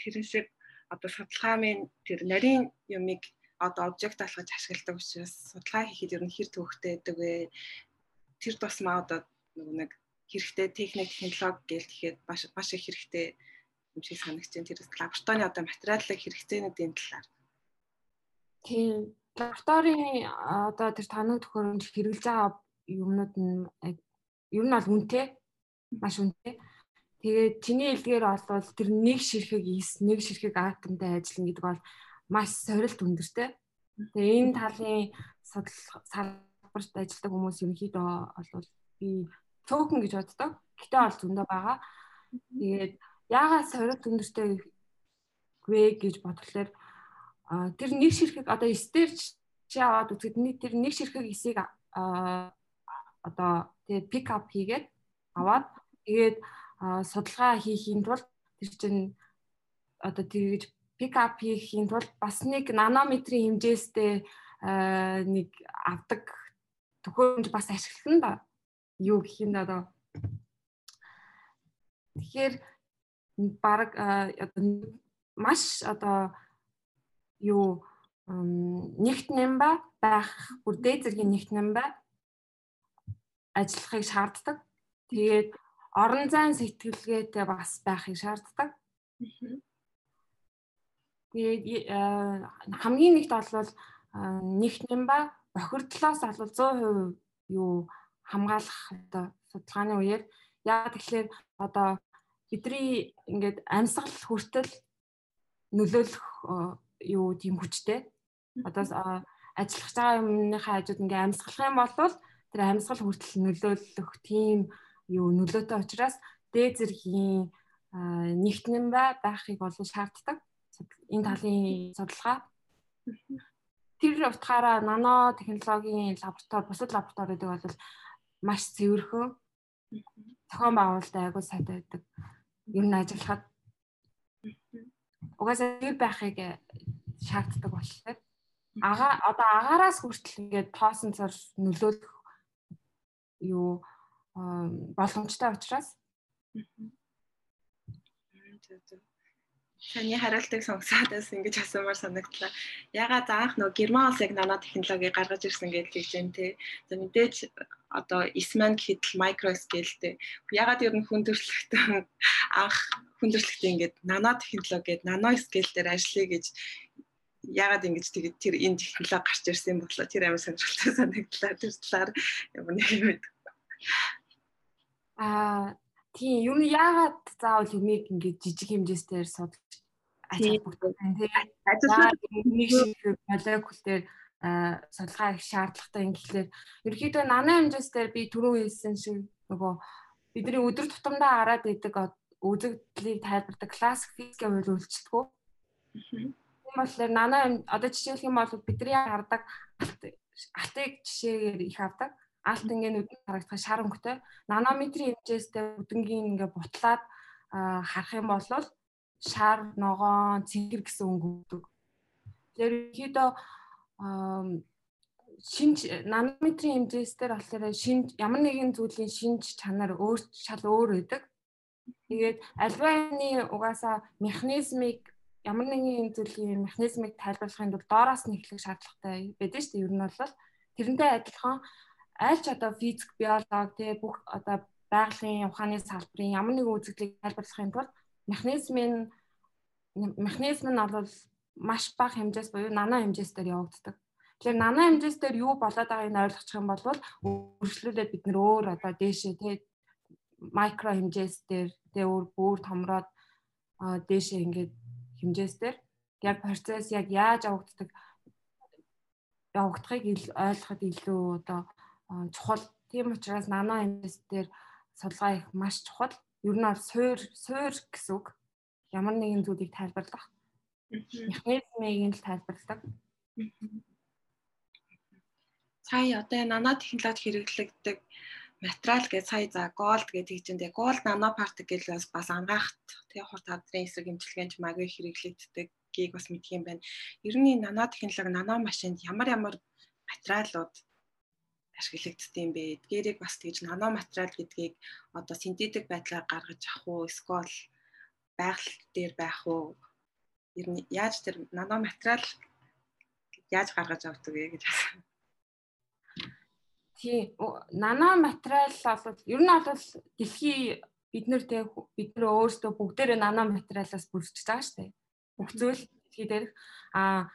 тэрэн шиг одоо судалгааны тэр нарийн юмыг одоо обжект алгаж ашигладаг учраас судалгаа хийхэд ер нь хэр төвхтэй байдаг вэ? Тэр тусмаа одоо нэг хэрэгтэй техник технологи гээл тэгэхэд маш маш их хэрэгтэй юм шиг санагч байна. Тэр лабораторийн одоо материалын хэрэгцээнүүдийн талаар. Тийм. Лабораторийн одоо тэр таныг төхөөрөмж хэрэгжилж байгаа юмнууд нь ер нь бол үнэтэй. Маш үнэтэй. Тэгээд чиний хэлдгээр бол тэр нэг ширхэг ис, нэг ширхэг атомтай ажиллана гэдэг бол маш сорилт өндөртэй. Тэгээ энэ талын салбарт ажилладаг хүмүүс ерөнхийдөө бол би цөөхөн гэж боддог. Гэтэ бол зөндөө байгаа. Тэгээд яагаад сорилт өндөртэй вэ гэж бодглохлоор тэр нэг ширхэг одоо эстер чи аваад үзэхэд нэг тэр нэг ширхэг эсийг одоо тэгээд пик ап хийгээд аваад тэгээд судалгаа хийхийн тулд тэр чинь одоо тэгж пик ап хийхийн тулд бас нэг нанометрийн хэмжээстэй нэг авдаг төхөөрөмж бас ашиглах нь да. Юу гэх юм да одоо. Тэгэхээр баг одоо маш одоо юу нэгт нэмба байх бүр дээд зэргийн нэгт нэмба ажиллахыг шаарддаг. Тэгээд орон зайн сэтгэлгээтэй бас байхыг шаарддаг. Тэгээд хамгийн нэгт бол нэгт нэмба бохирдлоос бол 100% юу хамгаалах одоо судалгааны үеэр яа тэгэхээр одоо бидний ингээд амьсгал хүртэл нөлөөлөх юу тийм хүчтэй. Одоо ажиллах байгаа юмныхаа хажууд ингээ амьсгалах юм бол тэр амьсгал хүртэл нөлөөлөх тийм юу нөлөөтэй учраас дээд зэргийн нэгтнэн байхыг бол шаарддаг. Энэ талын судалгаа. Тэр утгаараа нано технологийн лаборатори, бусад лабораториудыг бол маш цэвэрхэн зохион байгуулалтаа айгуу сайтай байдаг ер нь ажиллахад. Угаасаа тэр байхыг шаарддаг болохоор ага одоо агаараас хүртэл ингээд тоосон цар нөлөөлөх юу боломжтой учраас Таны хариултыг сонсоодаас ингэж асуумаар санагдлаа. Ягаад анх нөгөө Герман улс яг нано технологи гаргаж ирсэн гэж хэлж байна те. За мэдээж одоо Eastman гэхэд л micro scale-тэй. Ягаад ер нь хүн төрөлхтөн анх хүн төрөлхтөө ингэж нано технологи гээд нано scale дээр ажиллая гэж ягаад ингэж тэгээд тэр энэ технологи гарч ирсэн болоо тэр амар сонирхолтой санагдлаа. Тэр талаар юм нэг юм. Аа тийм юм яагаад заавал юмыг ингэж жижиг хэмжээсээр судалж ажиллах байна тийм ажиллах нэг шиг молекул дээр судалгаа их шаардлагатай юм гэхлээр. Ерөөхдөө нано хэмжээсээр би түрүү хэлсэн шиг нөгөө бидний өдөр тутамдаа хараад идэг үзэгдлийг тайлбардаг классик физикийн үйл үйлчлэггүй. Тийм болохоор нано одоо жишээлх юм бол бидний хардаг? Алтыг жишээгээр их авдаг алт ингээ нүдэнд харагдах шар өнгөтэй нанометрийн хэмжээстэй бүдэнгийн ингээ бутлаад харах юм бол шар ногоон цэнгэр гэсэн өнгө өгдөг. Тэгэхээр ихэдөө шинж нанометрийн хэмжээсээр болохоор шинж ямар нэгэн зүйлийн шинж чанар өөр шал өөр байдаг. Тэгээд альвааны угаасаа механизмыг ямар нэгэн зүйлийн механизмыг тайлбарлахын тулд доороос нь эхлэх шаардлагатай байдаг шүү дээ. Ер нь бол тэрнтэй адилхан аль ч одоо физик, биолог тэгээ бүх одоо байгалийн ухааны салбарын ямар нэгэн үзэгдлийг тайлбарлахын тулд механизмын механизм нь бол маш бага хэмжээс буюу нано хэмжээсээр явагддаг. Тэгэхээр нано хэмжээсээр юу болоод байгааг нь ойлгочих юм бол үргэлжлүүлээд бид нөр өөр одоо дээшээ тий микро хэмжээсээр тий өөр бүр томроод дээшээ ингээд хэмжээсээр яг процесс яг яаж явагддаг явагдахыг ойлгоход илүү одоо чухал. Тийм учраас нано хэмжээсээр судалгаа их маш чухал. Ер нь бол суур суур гэсэн үг. Ямар нэгэн зүйлийг тайлбарлах. Механизмыг л тайлбарладаг. Сая одоо нано технологи хэрэглэгдэг материал гэж сая за gold гэдэг чинь тэгээ gold nano particle бас ангаахт тэгээ хурд тавдрын эсрэг имчилгээнд магыг хэрэглэгддэг гэдгийг бас мэдх юм байна. Ер нь нано технологи нано машинд ямар ямар материалууд ашиглагддаг юм бэ? Эдгээрийг бас тэгж нано материал гэдгийг одоо синтетик байдлаар гаргаж авах уу? Эсвэл байгаль дээр байх уу? Ер нь яаж тэр нано материал яаж гаргаж авдаг вэ гэж асуусан. Тий. Нано материал бол ер нь бол дэлхий бид нэр тэ бид нэр өөрсдөө бүгдээрээ нано материалаас бүрдэж байгаа шүү дээ бүх зүйл дэлхий дээрх а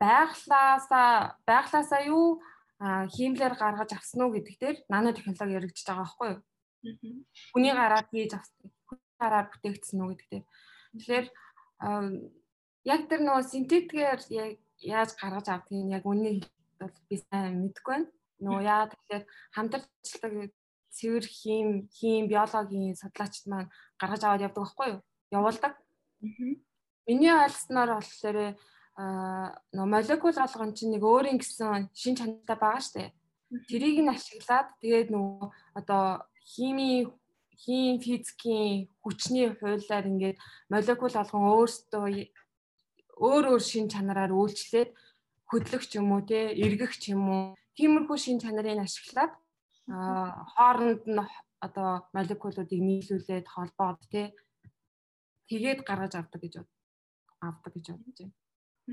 байглаасаа байглаасаа юу хиймлэр гаргаж авсан уу гэдэг дээр нано технологи яригдчихэж байгаа байхгүй юу? Хүний гараад хийж авсан. Хүний гараар бүтээгдсэн үү гэдэг дээр. Тэгэхээр яг тэр нөгөө синтетикээр яаж гаргаж авдгийг яг үннийг бол би сайн мэдэхгүй байна. Нөгөө яа тэгэхээр хамтарч ажилладаг цэвэр хийм, хийм, биологийн судлаачид маань гаргаж аваад явдаг байхгүй юу? Явуулдаг. Миний ойлгосноор болохоор нөө молекул болгон чинь нэг өөрийн гэсэн шин чанартай байгаа штэ. Тэрийг нь ашиглаад тэгээд нөгөө одоо хими хим физикийн хүчний хуулиар ингээд молекул болгон өөрсдөө өөр өөр шин чанараар үйлчлээд хөдлөх ч юм уу те эргэх ч юм уу тиймэрхүү шин чанарыг ашиглаад хооронд нь одоо молекулуудыг нийлүүлээд холбоод те тэгээд гаргаж авдаг гэж авдаг гэж бодож байна. За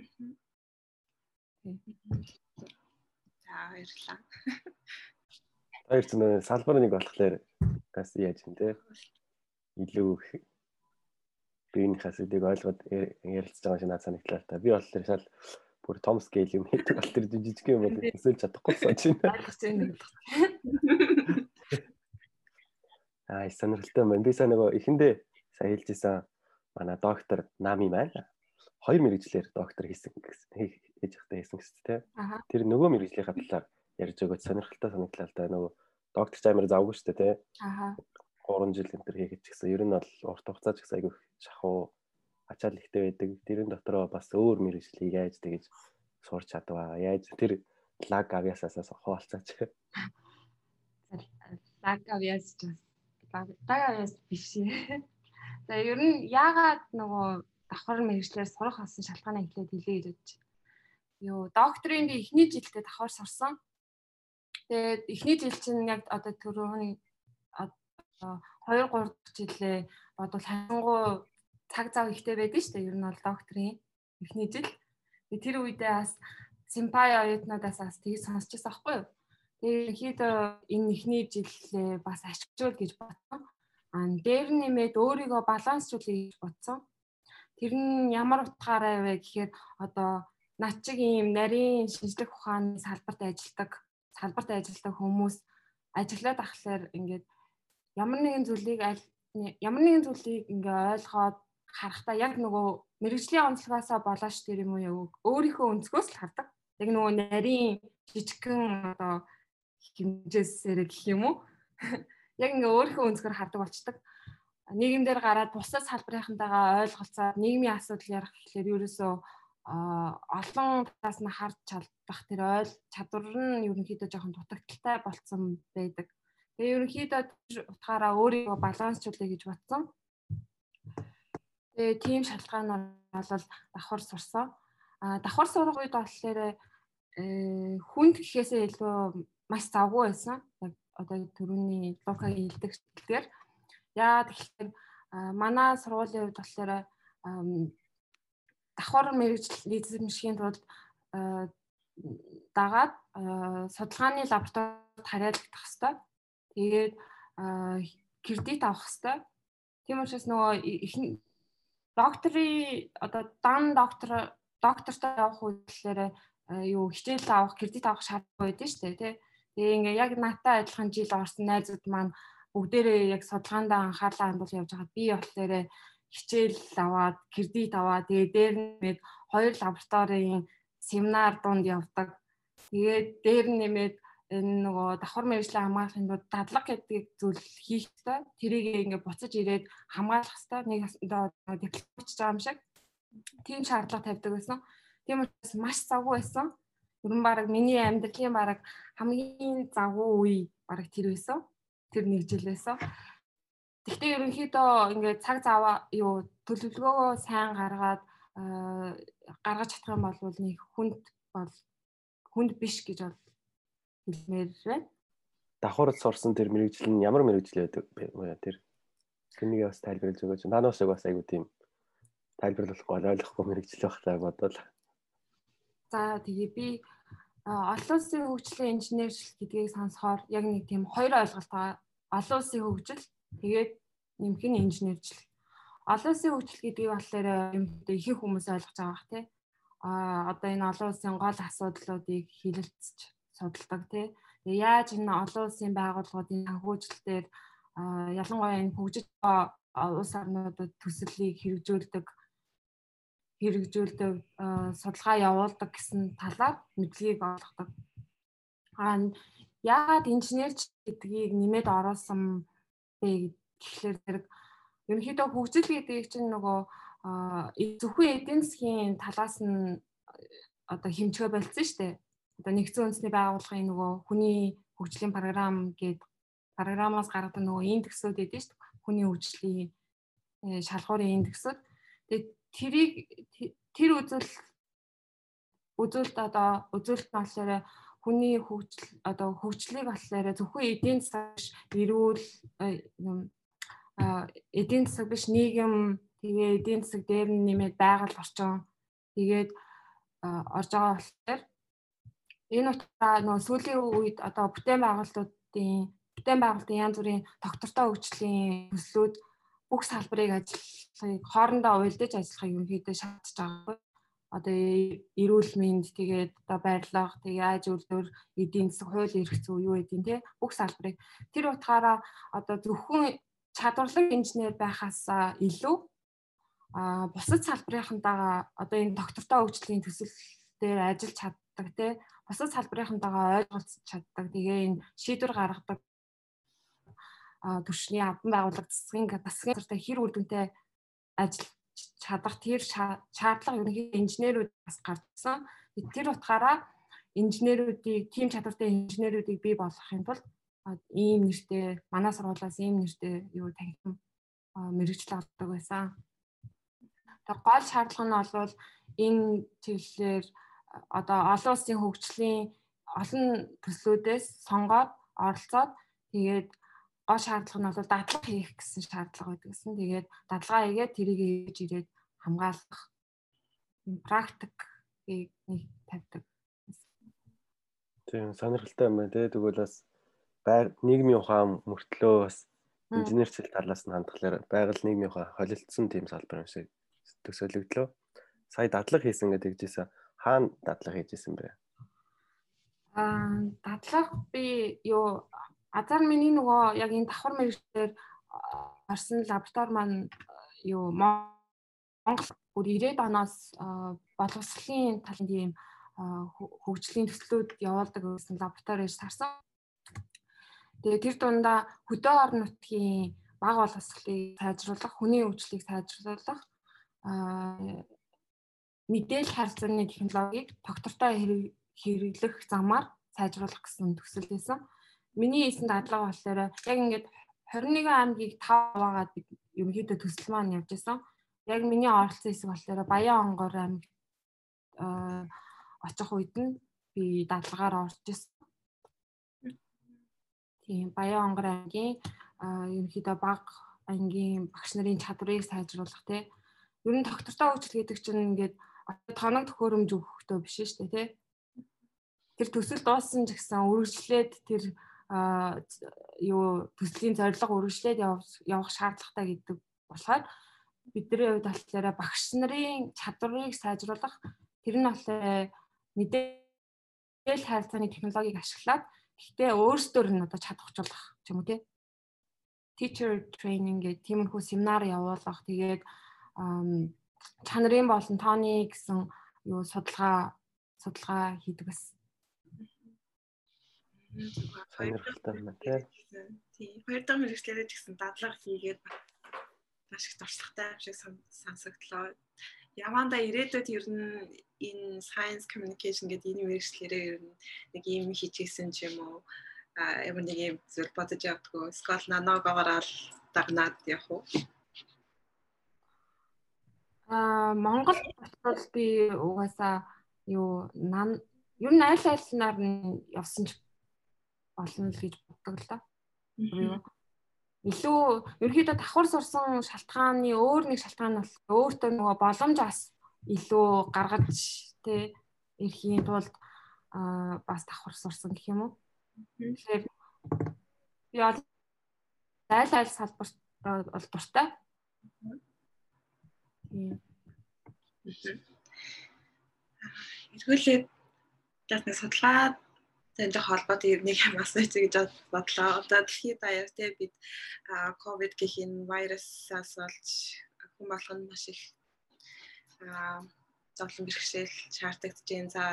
баярлалаа. Хоёр зүнэ салбар нэг болохоор бас яаж юм те илүү биенийхээ зүйлийг ойлгоод ярилцж байгаа шинэ санагдлаа та. Би болохоор шал бүр том скейл юм хийдэг бол тэр жижиг юм бол өсөж чадахгүй сууж байна. Аа сонирхолтой байна. Би сайн нөгөө эхэндээ сайн хэлжсэн манай доктор Нами маань хоёр мэрэгжлэр доктор хийсэн гэсэн хийж явахдаа хийсэн гэсэн тийм. Тэр нөгөө мэрэгжлийн талаар ярьж өгөөд сонирхолтой санагдлаа л да нөгөө доктор ч амар завгүй шүү дээ тийм. Аа. 3 жил энэ төр хийхэд ч гэсэн ер нь бол урт хугацаа ч гэсэн айгүй шахуу ачаал ихтэй байдаг. Тэрэн дотроо бас өөр мэрэгжлийг яаж тэгэж сурч чадваа. Яаж тэр лаг авьяасаас хуваалцаач. Лаг авьяас ч лаг авьяас биш. За ер нь яагаад нөгөө давхар мэрэгчлэр сурах болсон шалтгаанаа эхлээд хэлээ бодож. Юу докторийн би эхний жилдээ давхар сурсан. Тэгээд эхний жил чинь яг одоо түрүүний одоо 2 3 дахь жилээ бодвол хангуу цаг зав ихтэй байдаг шүү дээ. Ер нь бол докторийн эхний жил. Тэр үедээ бас симпай оюутнуудаас бас тгий сонсчихсан аахгүй юу? Тэгээд ерөнхийдөө энэ эхний жилээ бас ашиглаж гэж бодсон. Аа дээр нэмээд өөрийгөө балансчлуулъя гэж бодсон. Тэр нь ямар утгаараа вэ гэхээр одоо над чиг ийм нарийн шинжлэх ухааны салбарт ажилладаг салбарт ажилладаг хүмүүс ажиллаад ахлаар ингээд ямар нэгэн зүйлийг ямар нэгэн зүйлийг ингээ ойлгоод харахтаа яг нөгөө мэрэгжлийн онцлогоосоо болооч тэр юм уу өөрийнхөө өнцгөөс л хардаг. Яг нөгөө нарийн жижигхэн одоо хэмжээсээр гэх юм уу? Яг ингээ өөрийнхөө өнцгөр хардаг болчдаг нийгэмдэр гараад бусад салбарынхантайгаа ойлголцоод нийгмийн асуудал ярих гэхлээр ерөөсөө олон талаас нь харж чадах тэр ойл чадвар нь ерөнхийдөө жоохон дутагдaltaй болцсон байдаг. Тэгээ ерөнхийдөө утгаараа өөрийгөө балансчлуулъя гэж бодсон. Тэгээ тийм шалтгаанаар бол давхар сурсан. А давхар сурах үед болохоор э хүнд гэхээсээ илүү маш завгүй байсан. Одоо төрөний локагийн хэлдэг хэлдгээр Яа тэгэхээр манай сургуулийн хувьд болохоор давхар мэрэгжил эзэмшихийн тулд дагаад судалгааны лабораторид харьяалагдах хэвээр. Тэгээд кредит авах хэвээр. Тийм учраас нөгөө докторийн одоо дан доктор доктортой явах үйлчлэлээр юу хичээл авах, кредит авах шаардлага байдаг шүү дээ, тий. Тэгээ ингээ яг натаа адилхан жил орсон найзууд маань бүгдээрээ яг судалгаандаа анхаарлаа хандуул явж байгаа. Би болохоор хичээл аваад, кредит аваад тэгээ дээр нэмээд хоёр лабораторийн семинар дунд явдаг. Тэгээд дээр нэмээд энэ нөгөө давхар мэрэгжлийн хамгаалахын тулд дадлаг гэдэг зүйл хийх хэрэгтэй. Тэрийг ингээ буцаж ирээд хамгаалах хэрэгтэй. Нэг одоо диплом бичиж байгаа юм шиг. Тийм шаардлага тавьдаг байсан. Тийм учраас маш завгүй байсан. Нь баг миний амьдралын баг хамгийн завгүй үе баг тэр байсан. Тэр нэг жил байсан. Гэхдээ ерөнхийдөө ингээд цаг заваа юу төлөвлөгөөгөө сайн гаргаад гаргаж чадах юм бол нэг хүнд бол хүнд биш гэж бол хэлмээр байна. Давхард сурсан тэр мэрэгжил нь ямар мэрэгжил байдаг вэ тэр? Тэнийг бас тайлбарлаж өгөөч. Наанаас яг бас айгу тийм тайлбарлахгүй ойлгохгүй мэрэгжил багтаа бодвол. За тэгээ би олон улсын хөгжлийн инженерчил гэдгийг сонсохоор яг нэг тийм хоёр ойлголт байгаа. Олон улсын хөгжил тэгээд нэмэх нь инженерчил. Олон улсын хөгжил гэдгийг болохоор юм ихэнх хүмүүс ойлгож байгаа бах тий. А одоо энэ олон улсын гол асуудлуудыг хилэлцэж судалдаг тий. Тэгээ яаж энэ олон улсын байгууллагуудын санхүүжилтээр ялангуяа энэ хөгжиж байгаа улс орнуудад төслийг хэрэгжүүлдэг хэрэгжүүлдэг судалгаа явуулдаг гэсэн талаар мэдлэгийг олгодог. Аа яагаад инженерч гэдгийг нэмээд оруулсан бэ гэхлээр зэрэг ерөнхийдөө хөгжил гэдэг чинь нөгөө зөвхөн эдийн засгийн талаас нь одоо хэмжээ болцсон шүү дээ одоо нэгдсэн үндэсний байгууллагын нөгөө хүний хөгжлийн програм гээд програмаас гаргадаг нөгөө индексүүд эдэн шүү дээ. Хүний хөгжлийн э, шалгуурын индексүүд. Тэгээд тэрийг тэр үзэл үзүүлэлт одоо үзүүлэлт нь болохоор хүний хөгжил одоо хөгжлийг болохоор зөвхөн эдийн засаг эрүүл юм эдийн засаг биш нийгэм тэгээ эдийн засаг дээр нэмээд байгаль орчин тэгээд орж байгаа болохоор Энэ утгаараа нөгөө сүүлийн үед одоо бүтээн байгуулалтуудын бүтээн байгуулалтын янз бүрийн доктортой хөгжлийн төслүүд бүх салбарыг ажиллахыг хоорондоо уялдаж ажиллахыг ерөнхийдөө шаардж байгаа. Одоо эрүүл мэнд тэгээд одоо барилга тэгээд айж үйлдвэр эдийн засаг хууль эрх зүй юу гэдгийг те бүх салбарыг тэр утгаараа одоо зөвхөн чадварлаг инженер байхаас илүү а бусад салбарынхантайгаа одоо энэ доктортой хөгжлийн төсөл дээр ажиллаж чаддаг те бусад салбарынхантайгаа ойлголцож чаддаг. Тэгээ энэ шийдвэр гаргадаг түвшний албан байгууллага засгийн засгийн хэр үр дүнтэй ажил чадах тэр шаардлага ерөнхийдөө инженерүүд бас гарсан. Тэр утгаараа инженерүүдийг тийм чадвартай инженерүүдийг бий болгохын тулд ийм нэртэй манай сургуулиас ийм нэртэй юу танхим мэрэгжил авдаг байсан. Тэр гол шаардлага нь бол энэ чиглэлээр одоо олон улсын хөгжлийн олон төслүүдээс сонгоод оролцоод тэгээд гол шаардлага нь бол дадлага хийх гэсэн шаардлага байдаг гэсэн. Тэгээд дадлага хийгээд тэрийг хийж ирээд хамгаалах практикийг нэг тавьдаг. Тийм сонирхолтой юм байна тий. Тэгвэл бас байг нийгмийн ухаан мөртлөө бас инженерчил талаас нь хандхалаар байгаль нийгмийн ухаан холилдсон тийм салбар юм шиг төсөөлөгдлөө. Сая дадлага хийсэн гэдэг жийсэн хаана дадлага хийж исэн бэ? Аа дадлага би юу азар миний нөгөө яг энэ давхар мэрэгчлэр орсон лаборатори маань юу Монгол бүр 90-ад оноос боловсролын талын тийм хөгжлийн төслүүд явуулдаг гэсэн лабораториж сарсан. Тэгээ тэр дундаа хөдөө орон нутгийн баг боловсролыг сайжруулах, хүний хөгжлийг сайжруулах мэдээлэл харилцааны технологиг доктортой хэрэглэх замаар сайжруулах гэсэн төсөл байсан. Миний хийсэн дадлага болохоор яг ингээд 21 аймгийг 5 байгаад бид ерөнхийдөө төсөл маань явж исэн. Яг миний оролцсон хэсэг болохоор Баян онгор аймаг очих үед нь би дадлагаар орж исэн. Тийм Баян онгор аймгийн ерөнхийдөө баг ангийн багш нарын чадварыг сайжруулах тий. Ер нь доктортой хөгжил гэдэг чинь ингээд тоног төхөөрөмж өгөхдөө биш шүү дээ тий. Тэр төсөл дууссан ч гэсэн үргэлжлээд тэр юу төслийн зорилго үргэлжлээд явах шаардлагатай гэдэг болохоор бидний хувьд болохоор багш нарын чадварыг сайжруулах тэр нь болохоор мэдээлэл харилцааны технологиг ашиглаад гэхдээ өөрсдөр нь одоо чадахжуулах юм уу тий teacher training гэх тиймэрхүү семинар явуулах тэгээд чанарын болон тооны гэсэн юу судалгаа судалгаа хийдэг бас сонирхолтой байна тий. Хоёр дахь мэрэгчлэрээ гэсэн дадлага хийгээд маш их дурсахтай юм шиг сонсогдлоо. Ямаанда ирээдүйд ер нь энэ science communication гэдэг энэ мэрэгчлэрээ ер нь нэг юм хийчихсэн ч юм уу а ямар нэг юм зүйл бодож явдггүй. Скол наногоогоор дагнаад явах уу? Аа Монгол бол би угаасаа юу ер нь аль альнаар нь явсан ч болно л гэж боддог л да. Илүү ерөөхдөө давхар сурсан шалтгааны өөр нэг шалтгаан нь бол өөртөө нөгөө боломж бас илүү гаргаж тэ ирэхийн тулд аа бас давхар сурсан гэх юм уу. Тэгэхээр би аль аль салбарт бол дуртай. Эргүүлээд бас нэг судалгаа тэнцээ холбоотой юм нэг юм асууж гэж бодлоо. Одоо дэлхийд даяар те бид ковид гэх энэ вирусаас болж хүн болгоно маш их зовлон бэрхшээл шаардагдчихээн. За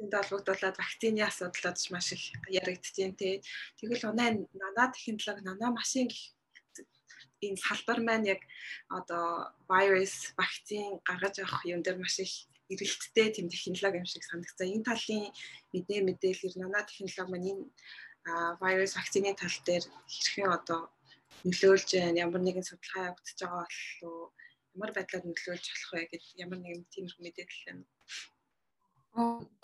энд холбогдуулаад вакцины асуудлууд маш их яригдчихээн те. Тэгвэл унаа нанаа технологи нанаа машин гэх энэ салбар маань яг одоо вирус вакцин гаргаж авах юм дээр маш их эргэлттэй тэм технологи юм шиг санагцсан. Энэ талын мэдээ мэдээлэл нана технологи маань энэ вирус вакцины тал дээр хэрхэн одоо нөлөөлж байна, ямар нэгэн судалгаа явагдаж байгаа болов ямар байдлаар нөлөөлж болох вэ гэдэг ямар нэгэн тиймэрхүү мэдээлэл байна.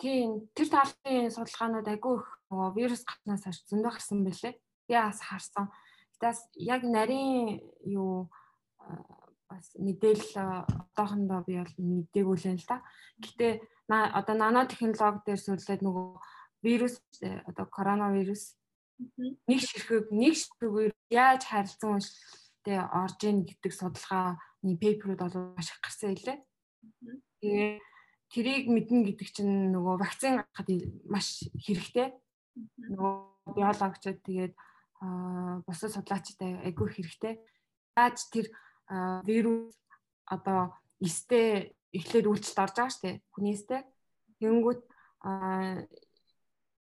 Тийм тэр талын судалгаанууд айгүй их нөгөө вирус гарснаас хойш зөндөө гарсан байлээ. Би бас харсан. Гэтээс яг нарийн юу бас мэдээлэл одоохондоо би бол мэдээгүй л юм л да. Гэтэ одоо нано технологи дээр сүрлээд нөгөө вирус одоо коронавирус нэг ширхэг нэг ширхэг яаж харилцан үйлчлэлтэй орж ийн гэдэг судалгааны пейперүүд бол маш их гарсан байлээ. Тэгээ тэрийг мэднэ гэдэг чинь нөгөө вакцин гаргахад маш хэрэгтэй. Нөгөө биологчид тэгээд бусад судлаачтай айгүй хэрэгтэй. Яаж тэр вирус одоо эстэй эхлээд үйлчлэлд орж байгаа шүү дээ. Хүний эстэй. Тэнгүүт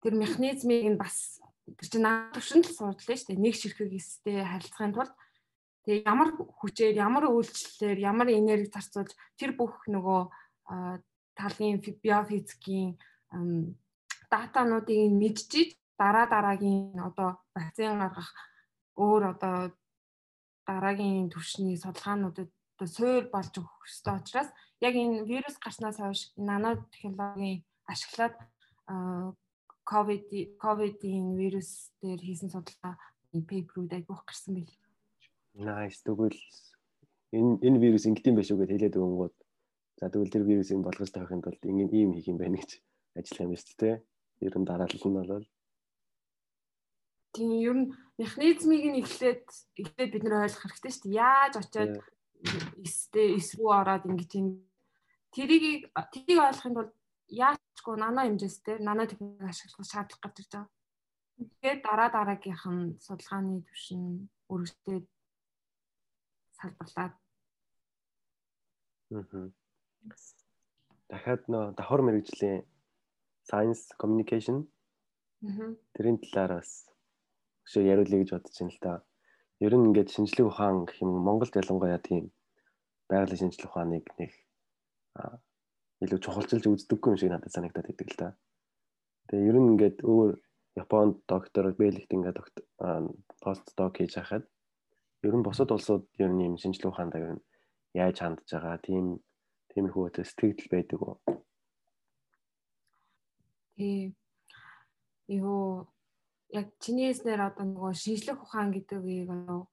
тэр механизмыг нь бас тэр чинь наад төвшөнд л сурдлаа шүү дээ. Нэг ширхэг эстэй харилцахын тулд тэгээ ямар хүчээр, ямар үйлчлэлээр, ямар энерги зарцуулж тэр бүх нөгөө талын биофизикийн датануудыг мэдчихэж дараа дараагийн одоо вакцин гаргах өөр одоо дараагийн түвшний судалгаануудад суур болж өгөх ёстой учраас яг энэ вирус гарснаас хойш нано технологийн ашиглаад ковид ковидын вирус дээр хийсэн судалгааны пейперүүд айгүйх гарсан байл. Nice тэгвэл энэ энэ вирус ингэдэм байх шүү гэд хэлээд өгөнгүүд за тэгвэл тэр вирусыг болгож тавихын тулд ингэ ийм хийх юм байна гэж ажиллах юм шүү дээ. Ер нь дараалал нь бол Тийм ер нь механизмыг нь эхлээд эхлээд бид нэр ойлгох хэрэгтэй шүү дээ. Яаж очиод эстэй эс рүү ороод ингэж юм тэрийг тэрийг ойлгохын тулд яачгүй нано хэмжээстэй нано техник ашиглах шаардлага гарч ирж байгаа. Тэгээд дараа дараагийнх нь судалгааны түвшин өргөжтэй салбарлаад. Аа. Дахиад нөө давхар мэрэгжлийн science communication. Аа. Тэрийн талаар бас өшөө яриулъя гэж бодож байна л да. Ер нь ингээд шинжлэх ухаан гэх юм Монголд ялангуяа тийм байгалийн шинжлэх ухааныг нэг илүү чухалчилж үздэггүй юм шиг надад санагдаад идэг л да. Тэгээ ер нь ингээд өөр Японд доктор Бэлэгт ингээд пост док хийж хахад ер нь бусад улсууд ер нь юм шинжлэх ухаандаа ер нь яаж хандж байгаа тийм тиймэрхүү сэтгэл байдаг уу? Тийм. Юу яг чиний хэлснээр одоо нөгөө шинжлэх ухаан гэдгийг одоо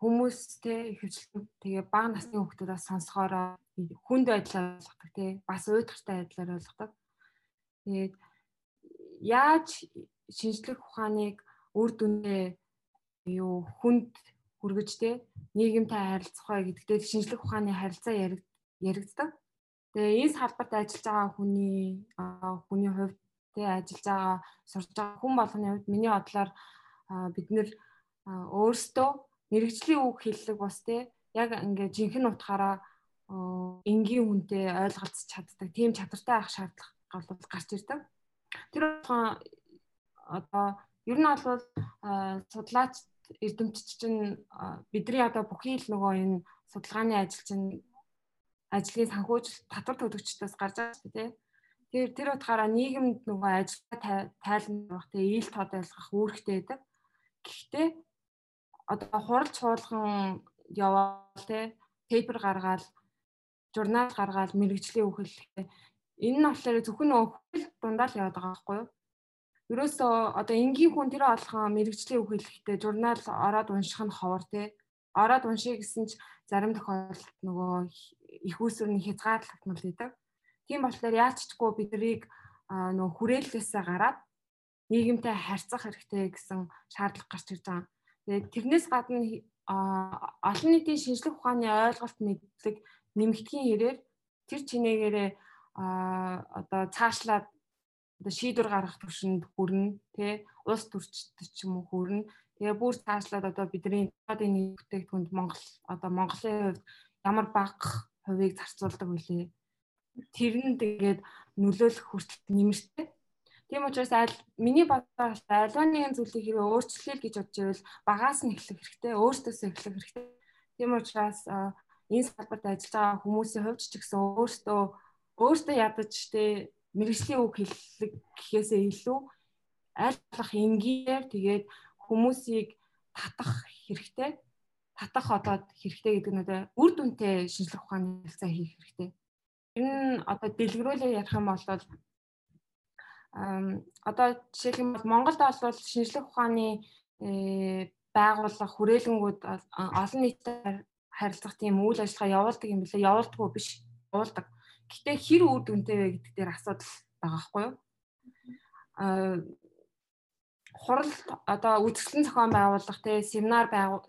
хүмүүс те ихэвчлэн тэгээ бага насны хүмүүсээс сонсохоор хүнд байдлаар ойлгодог те бас уйдгартай байдлаар ойлгодог. Тэгээд яаж шинжлэх ухааныг үр дүндээ юу хүнд хүргэж те нийгэмтэй харилцах бай гэдэгтэй шинжлэх ухааны харилцаа яригддаг. Тэгээ энэ салбарт ажиллаж байгаа хүний хүний хувьд те ажиллаж байгаа сурж байгаа хүн болгоны хувьд миний бодлоор бид нэр өөрсдөө мэрэгжлийн үг хэллэг бас те яг ингээ жинхэнэ утгаараа энгийн хүнтэй ойлголцож чаддаг тийм чадвартай авах шаардлага бол гарч ирдэг. Тэр одоо ер нь бол судлаач эрдэмтч чинь бидний одоо бүхий л нөгөө энэ судалгааны ажил чинь ажлын санхүүжилт татвар төлөгчдөөс гарч байгаа шүү дээ. Тэр тэр утгаараа нийгэмд нөгөө ажиллагаа тайлбарлах тэгээ ил тод ойлгох үүрэгтэй байдаг. Гэхдээ одоо хуралч хуулган яваал те пейпер гаргаад журнал гаргаад мэрэгжлийн үхэл энэ нь болохоор зөвхөн өхөл дундаа л яваад байгаа байхгүй юу? Ерөөсөө одоо энгийн хүн тэр олохоо мэрэгжлийн үг хэлэхдээ журнал ороод унших нь ховор те. Ороод уншия гэсэн ч зарим тохиолдолд нөгөө их усүрний хязгаарлагдмал байдаг. Тийм болохоор яаччгүй биднийг нөгөө хүрээллээсээ гараад нийгэмтэй харьцах хэрэгтэй гэсэн шаардлага гарч ирж байгаа. Тэгээд тэрнээс гадна олон нийтийн шинжлэх ухааны ойлголт мэдлэг нэмэгдэхийн хэрээр тэр чинээгээрээ одоо цаашлаад одоо шийдвэр гаргах төвшөнд хүрнэ тий улс төрчдөд ч юм уу хүрнэ тэгээ бүр цаашлаад одоо бидний нийт бүтээгдэхүүнд Монгол одоо Монголын хувьд ямар бага хувийг зарцуулдаг вүлээ тэр нь тэгээд нөлөөлөх хүртэл нэмэртэй Тийм учраас аль миний бодлоор альва нэгэн зүйлийг хэрэг өөрчлөе гэж бодож байвал багаас нь эхлэх хэрэгтэй, өөртөөсөө эхлэх хэрэгтэй. Тийм учраас энэ салбарт ажиллаж байгаа хүмүүсийн хувьд ч гэсэн өөртөө өөртөө ядаж тэ мэрэгжлийн үг хэллэг гэхээсээ илүү аль болох энгээр тэгээд хүмүүсийг татах хэрэгтэй татах одоо хэрэгтэй гэдэг нь үр дүнтэй шинжлэх ухааны хэлцээ хийх хэрэгтэй. Энэ нь одоо дэлгэрүүлээ ярих юм бол одоо жишээлбэл Монголд бол шинжлэх ухааны э, байгууллага хүрээлэнгүүд олон нийтэд харилцах тийм үйл ажиллагаа явуулдаг юм билээ явуулдаггүй биш явуулдаг. Гэтэ хэр үр дүнтэй вэ гэдэг дээр асуудал байгаа байхгүй юу? Аа хурал одоо үзэсгэлэн зохион байгуулах те семинар байгуул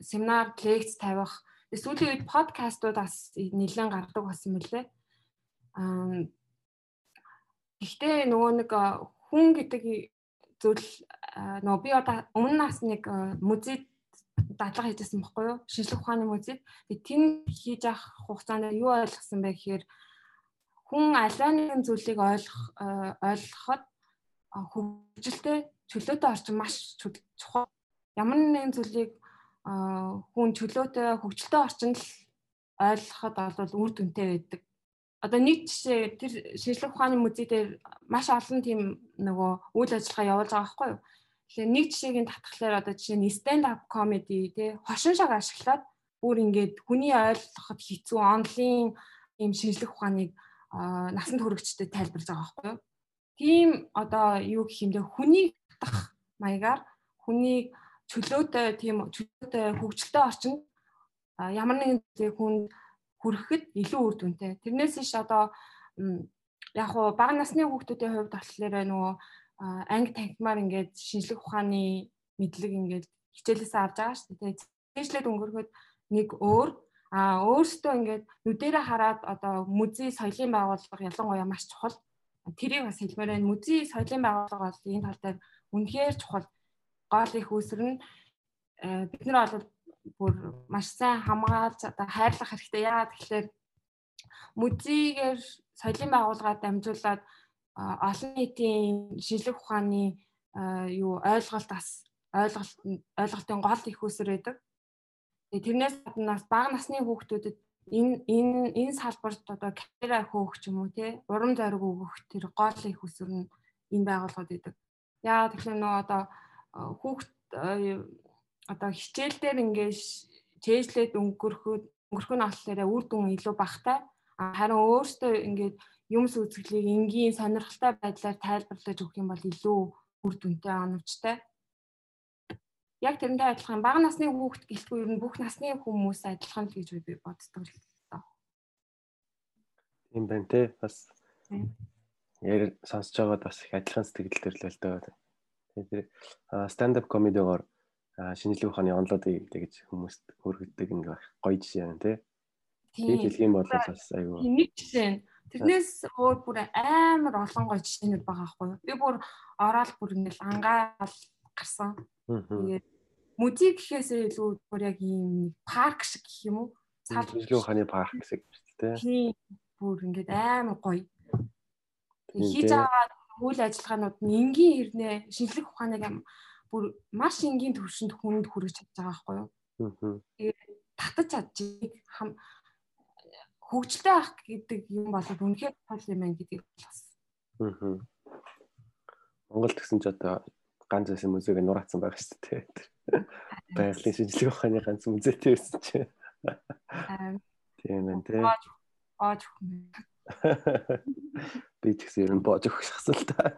семинар лекц тавих сүүлийн үед подкастууд бас нэлээд гардаг болсон мөлий. Гэхдээ нөгөө нэг хүн гэдэг зүйл нөгөө би одоо өмнө нас нэг музейд дадлага хийжсэн баггүй юу? Шинжлэх ухааны музейд. Тэн хийж авах хугацаанд юу ойлгосон бэ гэхээр хүн аливаа нэгэн зүйлийг ойлгох ойлгоход хөгжилтэй чөлөөтэй орчин маш чухал. Ямар нэгэн зүйлийг хүн чөлөөтэй хөгжилтэй орчинд л ойлгоход бол үр дүнтэй байдаг. Одоо жишээ тэр шинжлэх ухааны музей дээр маш олон тийм нөгөө үйл ажиллагаа явуулж байгаа байхгүй юу? Тэгэхээр нэг жишээг нь татхлаар одоо жишээ нь stand up comedy тий хошин шаг ашиглаад бүр ингээд хүний ойлгоход хэцүү онлын ийм шинжлэх ухааныг насанд хүрэгчдэд тайлбарлаж байгаа байхгүй юу. Тийм одоо юу гэх юм бэ хүнийг татах маягаар хүнийг чөлөөтэй тийм чөлөөтэй хөгжилтэй орчинд ямар нэгэн хүн хүрэхэд илүү үр дүнтэй. Тэрнээс иш одоо яг хуу бага насны хүүхдүүдийн хувьд болохоор нөгөө анги танхимаар ингээд шинжлэх ухааны мэдлэг ингээд хичээлээсээ авч байгаа шүү дээ. Тэжлээд өнгөрөхөд нэг өөр А өөртөө ингээд нүдэрэ хараад одоо музей соёлын байгууллага ялангуяа маш чухал. Тэрийг бас хэлмээр байна. Музей соёлын байгууллага бол энэ тал дээр үнэхээр чухал. Гол их үүсрэн э, бид нар бол бүр маш сайн хамгаалж одоо хайрлах хэрэгтэй. Яагаад тэгэхээр музейгээр соёлын байгууллагаар дамжуулаад олон нийтийн шинжлэх ухааны юу ойлголт бас ойлголт ойлголтын гол их үүсэр байдаг. Тэрнээс гадна бас бага насны хүүхдүүдэд энэ энэ энэ салбарт одоо карьера хөөх ч юм уу тий урам зориг өгөх тэр гол их усүр нь энэ байгууллагууд идэг. Яа тэгэхээр нөө одоо хүүхд одоо хичээл дээр ингээд чэйжлээд өнгөрөхөд өнгөрөх нь болохоор үр дүн илүү багтай. Харин өөртөө ингээд юм сүзгэлийг энгийн сонирхолтой байдлаар тайлбарлаж өгөх юм бол илүү үр дүнтэй оновчтой яг тэрнтэй адилхан бага насны хүүхд гэлтгүй ер нь бүх насны хүмүүс адилхан л гэж би боддог л доо. Тийм байна те бас яар сонсож байгаад бас их адилхан сэтгэл төрлөл л дөө. Тэгээд stand up comedy-гоор шинжлэх ухааны онолоодыг тэгж хүмүүст хүргэдэг нэг гоё жишээ байна тий. Тийм хэлэх юм бол бас айгүй. Нэг жишээ нь тэрнээс өөр бүр амар олон гоё жишээнүүд байгаа байхгүй юу? Би бүр ороод бүр ингээл ангаал гарсан. Тэгээд музей гэхээсээ илүү бүр яг ийм парк шиг гэх юм уу? Шинжлэх ухааны парк шиг тий. Тийм бүр ингээд амар гоё. Хийж байгаа үйл ажиллагаанууд нь энгийн хэрнээ шинжлэх ухааныг бүр маш энгийн төвшөнд хүнд хүргэж чадж байгаа байхгүй юу? Тэгээд татаж чадчих хөгжилтэй ах гэдэг юм бол үнэхээр тол юм байна гэдгийг бас. Аа. Монгол гэсэн ч одоо ганц байсан музейг нураацсан байгаа шүү дээ. Байгалийн шинжилгээ ухааны ганц музейтэй байсан чи. Тийм ээ тий. Боож Би ч гэсэн ер нь боож өгөх шахсал та.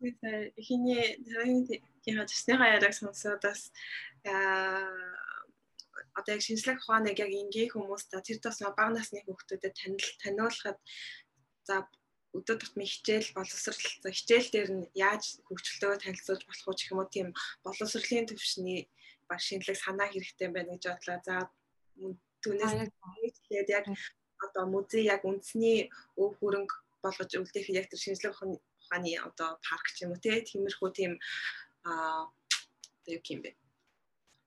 Ихний тэрийн яагаад яраг сонсоод бас одоо яг шинжлэх ухааныг яг ингийн хүмүүс та тэр тус бага насны хүүхдүүдэд танил таниулахад за өдөө тутмын хичээл боловсрал за хичээл дээр нь яаж хөгжилтөө танилцуулж болох уу гэх юм уу? Тийм боловсролын төвшний баг шинэлэг санаа хэрэгтэй байна гэж бодлоо. За түүнээс тэгээд яг одоо музей яг үндэсний өв хөрөнгө болгож үлдээх яг тэр шинжлэх ухааны одоо парк ч юм уу тиймэрхүү тийм аа юу юм бэ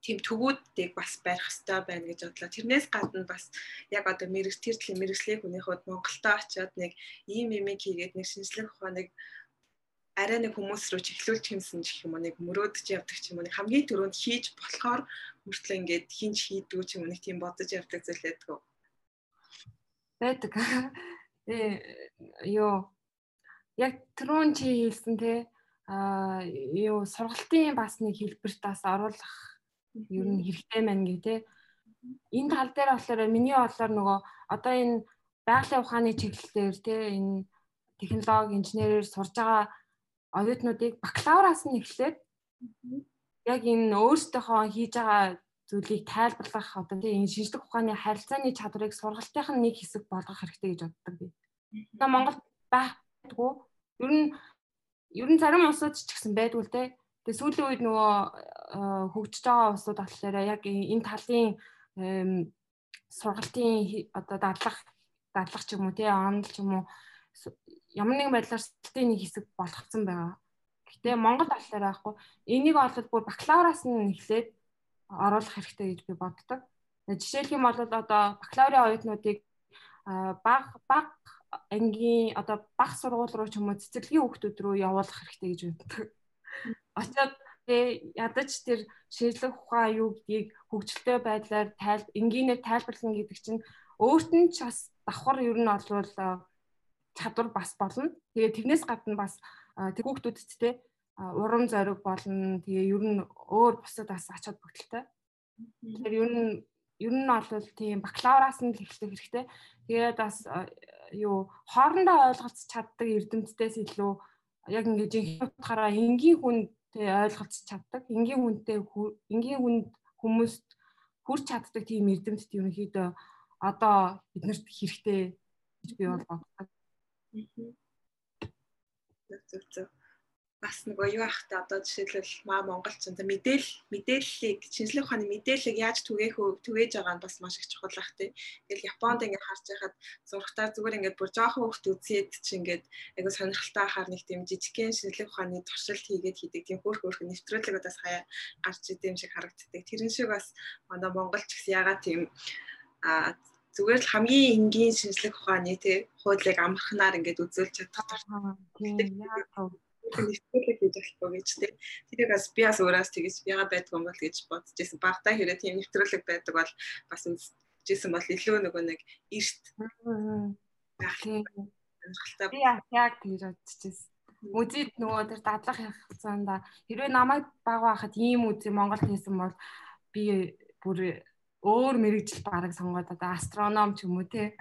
тийм төгөөдийг бас барих хэрэгтэй байна гэж бодлоо. Тэрнээс гадна бас яг одоо мэрэгч тэр төлөв мэрэгжлийн хүнийхүүд Монголдо очиод нэг ийм юм хийгээд нэг шинжлэх ухааныг арай нэг хүмүүс рүү чиглүүлж хэмсэн гэх юм уу нэг мөрөөдөж явдаг ч юм уу нэг хамгийн түрүүнд хийж болохоор мөртлөө ингээд хинж хийдгүү ч юм уу нэг тийм бодож явдаг зүйл байдаг. Байдаг. Э ёо яг түрүүн чи хэлсэн те а юу сургалтын бас нэг хэлбэрт бас оруулах ер нь хэрэгтэй байна гэ тэ. Энэ тал дээр болохоор миний бодлоор нөгөө одоо энэ байгалийн ухааны чиглэлээр тэ энэ технологи инженерээр сурж байгаа оюутнуудыг бакалавраас нь эхлээд яг энэ өөрсдийнхөө хийж байгаа зүйлийг тайлбарлах одоо тийм энэ шинжлэх ухааны харилцааны чадварыг сургалтын нэг хэсэг болгох хэрэгтэй гэж боддог би. Одоо Монголд байхгүй ер нь ер нь зарим улсууд ч гэсэн байдгүй л те Тэгээ сүүлийн үед нөгөө э, хөгжиж байгаа улсууд болохоор яг энэ талын сургалтын одоо дадлах дадлах ч юм уу тий онл ч юм уу ямар нэгэн байдлаар сургалтын нэг хэсэг болгоцсон байгаа. Гэтэ Монгол болохоор байхгүй. Энийг олвол бүр бакалавраас нь эхлээд оруулах хэрэгтэй гэж би боддог. Жишээлх юм бол одоо бакалаврын оюутнуудыг баг баг ангийн одоо баг сургууль руу ч юм уу цэцэрлэгийн хүүхдүүд рүү явуулах хэрэгтэй гэж боддог очоод ядаж тэр шинжлэх ухаан юу гэдгийг хөгжилтэй байдлаар тайл энгийнээр тайлбарлана гэдэг чинь өөрт нь ч бас давхар ер нь олвол чадвар бас болно. Тэгээ тэрнээс гадна бас тэг хүүхдүүдэд те урам зориг болно. Тэгээ ер нь өөр бусад бас ачаад бүгдэлтэй. Тэгэхээр ер нь ер нь бол тийм бакалавраас нь эхлэх хэрэгтэй. Тэгээд бас юу хоорондоо ойлголцож чаддаг эрдэмтдээс илүү яг жинхэнэ утгаараа энгийн хүн тэг ойлголцож чаддаг. Энгийн хүнтэй энгийн хүнд хүмүүст хүрч чаддаг тийм эрдэмтэд ерөнхийдөө одоо биднэрт хэрэгтэй гэж би бол боддог. Зөв зөв бас нөгөө юу ахтай одоо жишээлбэл маа монголч энэ мэдээл мэдээллийг шинжлэх ухааны мэдээллийг яаж түгээх вэ түгээж байгаа нь бас маш их чухал ах тий. Тэгэл Японд ингээд харж байхад зургатаар зүгээр ингээд бүр жоохон хөвгт үзээд чи ингээд айгу сонирхолтой ахаар нэг тийм жижигхэн шинжлэх ухааны туршилт хийгээд хийдэг тийм хөөх хөөх нэвтрүүлгүүдээс хаяа гарч идэм шиг харагддаг. Тэрэн шиг бас манай монголч гэсэн ягаад тийм а зүгээр л хамгийн энгийн шинжлэх ухааны тий хуудлыг амархнаар ингээд үзүүлж чаддаг. Тийм яа нэвтрүүлэг хийж болохгүй гэж тийм. Тэрийг бас би бас өөрөөс тэгэж яга байдгүй юм бол гэж бодож байсан. Багтаа хэрэг тийм нэвтрүүлэг байдаг бол бас үзчихсэн бол илүү нөгөө нэг эрт. Би яг тэгж бодчихсон. Үзид нөгөө тэр дадлах явцаанда хэрвээ намайг баг байхад ийм үгүй Монголд хийсэн бол би бүр өөр мэрэгжил бараг сонгоод одоо астроном ч юм уу те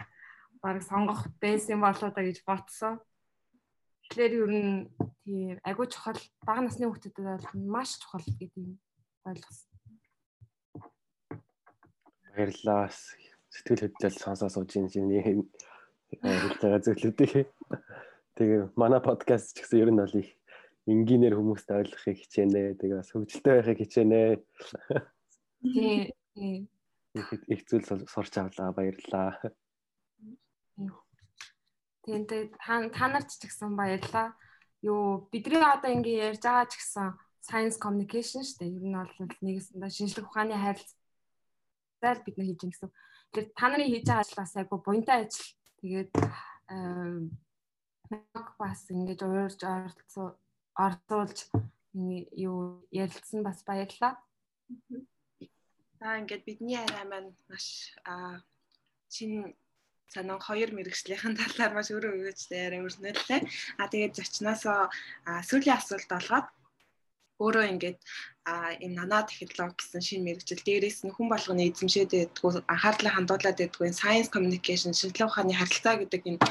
бараг сонгох байсан болоо да гэж ботсон. Тэгэхээр ер нь тийм агүй чухал бага насны хүүхдэд бол маш чухал гэдэг юм ойлгосон. Баярлалаа. Сэтгэл хөдлөл сонсоо сууж ин чиний хэлж байгаа зүйлүүдийг. Тэгээ манай подкаст ч гэсэн ер нь бол их энгийнээр хүмүүст ойлгохыг хичээнэ. Тэгээ бас хөгжилтэй байхыг хичээнэ. Тий. Тий. Их зүйл сурч авлаа. Баярлалаа. Тийм тэгээ та нарт ч гэсэн баярлалаа. Юу бидний одоо ингээ ярьж байгаа ч гэсэн science communication шүү дээ. Ер нь бол нэгэсэндээ шинжлэх ухааны харилцаал бид нар хийж гэсэн. Тэгэхээр та нарын хийж байгаа ажлаас айгу буянтай ажил. Тэгээд бас ингэж уурж орцуулж юу ярилцсан бас баярлалаа. За ингээд бидний арай маань маш шинэ санаа хоёр мэрэгжлийн талаар маш өөрөө өгөөж яриа өрнөлээ. А тэгээд зочноосоо сүүлийн асуулт олгоод өөрөө ингээд энэ нана технологи гэсэн шинэ мэрэгжил дээрээс нь хүн болгоны эзэмшээд байдгүй анхаарлаа хандуулад байдгүй science communication шинжилгээ ухааны харилцаа гэдэг энэ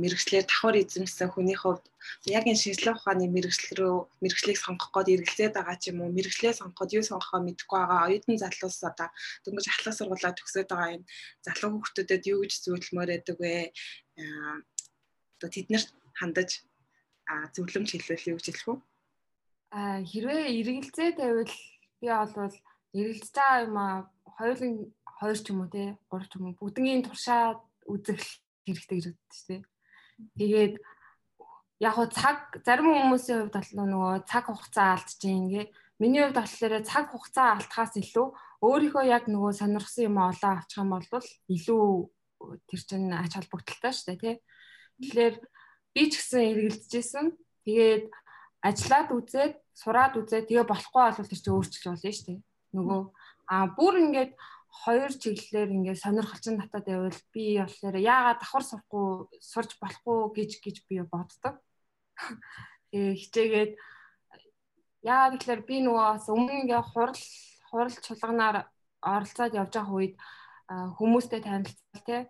мэрэгчлэр давхар эзэмсэн хүний хувьд яг энэ шинжилгээ ухааны мэрэгжил рүү мэрэгжлийг сонгох гээд эргэлзээд байгаа ч юм уу мэрэгжлээ сонгоход юу сонгохоо мэдэхгүй байгаа оюутан залуус одоо дөнгөж ахлах сургуулаа төгсөөд байгаа энэ залуу хүүхдүүдэд юу гэж зөвлөмөр байдаг вэ? Одоо тэднэрт хандаж зөвлөмж хэлвэл юу гэж хэлэх вэ хэрвээ эргэлзээ тавил би бол эргэлзэж байгаа юм а хоёулын хоёр ч юм уу те гурав ч юм уу бүгднийг туршаад үзэх хэрэгтэй гэдэг шүү дээ. Тэгээд яг хоо цаг зарим хүмүүсийн хувьд бол нөгөө цаг хугацаа алдчихээн ингээ. Миний хувьд болохоор цаг хугацаа алдахаас илүү өөрийнхөө яг нөгөө сонирхсан юм олоо авчих юм бол илүү тэр чинь ач холбогдолтой шүү дээ тий. Тэгэхээр би ч гэсэн эргэлзэжсэн. Тэгээд ажиллаад үзээд сураад үзээд тэгээ болохгүй бол тэр чинь өөрчлөж болно шүү дээ. Нөгөө а бүр ингээд хоёр чиглэлээр ингээд сонирхолтой татаад байвал би болохоор яагаад давхар сурахгүй сурж болохгүй гэж гэж би боддог. Тэгээ хичээгээд яагаад тэгэхээр би нөгөө бас өмнө ингээд хурал хурал чуулганаар оролцоод явж байгаа үед хүмүүстэй танилцал тий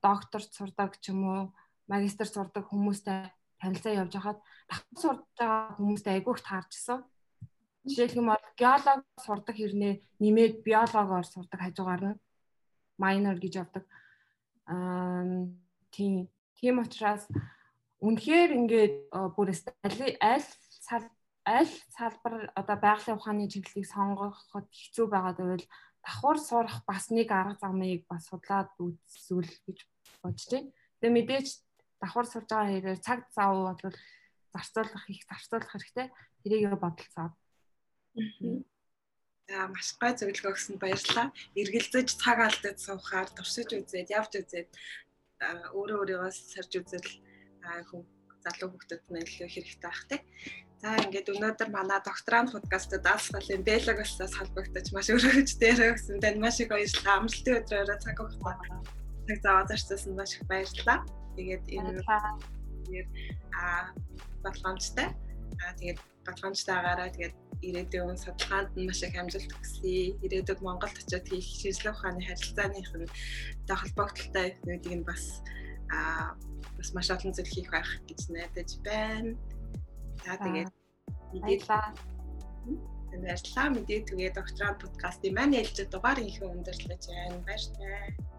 докторт сурдаг ч юм уу магистр сурдаг хүмүүстэй танилцаа явж хахад давхар сурж байгаа хүмүүстэй айгүйх таарчсан. Жишээлх юм бол геолог сурдаг хэрнээ нэмээд биологоор сурдаг хажуугаар нь minor гэж явдаг. Аа тийм тийм учраас үнэхээр ингээд бүр аль аль аль салбар одоо байгалийн ухааны чиглэлийг сонгоход хэцүү байгаа гэвэл давхар сурах бас нэг арга замыг бас судлаад үзвэл гэж бодож байна. Тэгээ мэдээж давхар сурж байгаа хэрэг цаг зав бол зарцуулах их зарцуулах хэрэгтэй. Тэрийг бодолцоо. За маш гой зөвлөгөө өгсөнд баярлалаа. Эргэлзэж цаг алдаж суухаар туршиж үзээд явж үзээд өөрөө өөрийгөө сарж үзэл залуу хүмүүст нэлээд хэрэгтэй байх тийм. За ингээд өнөөдөр манай докторант подкастад алсгалын бэлогоосоос холбогдож маш өргөж дээр өгсөн тань маш их баярлалаа. Амралтын өдрөөрөө цаг хугацаа цаг зав зарцуулсан маш их баярлалаа. Тэгээд энэ а батламжтай. А тэгээд батламжтайгаараа тэгээд ирээдүйн судалгаанд нь маш их амжилт хүсье. Ирээдүйд Монголд очиод хийх шинжилгээ ухааны харилцааных нь тэ холбогдлолтой юмнуудыг нь бас а бас маш олон зүйл хийх байх гэж найдаж байна. За тэгээд мэдээлээ баярлалаа. Мэдээ түгээ докторант подкастын маань ээлжид дугаар хийх өндөрлөж байна. Баярлалаа.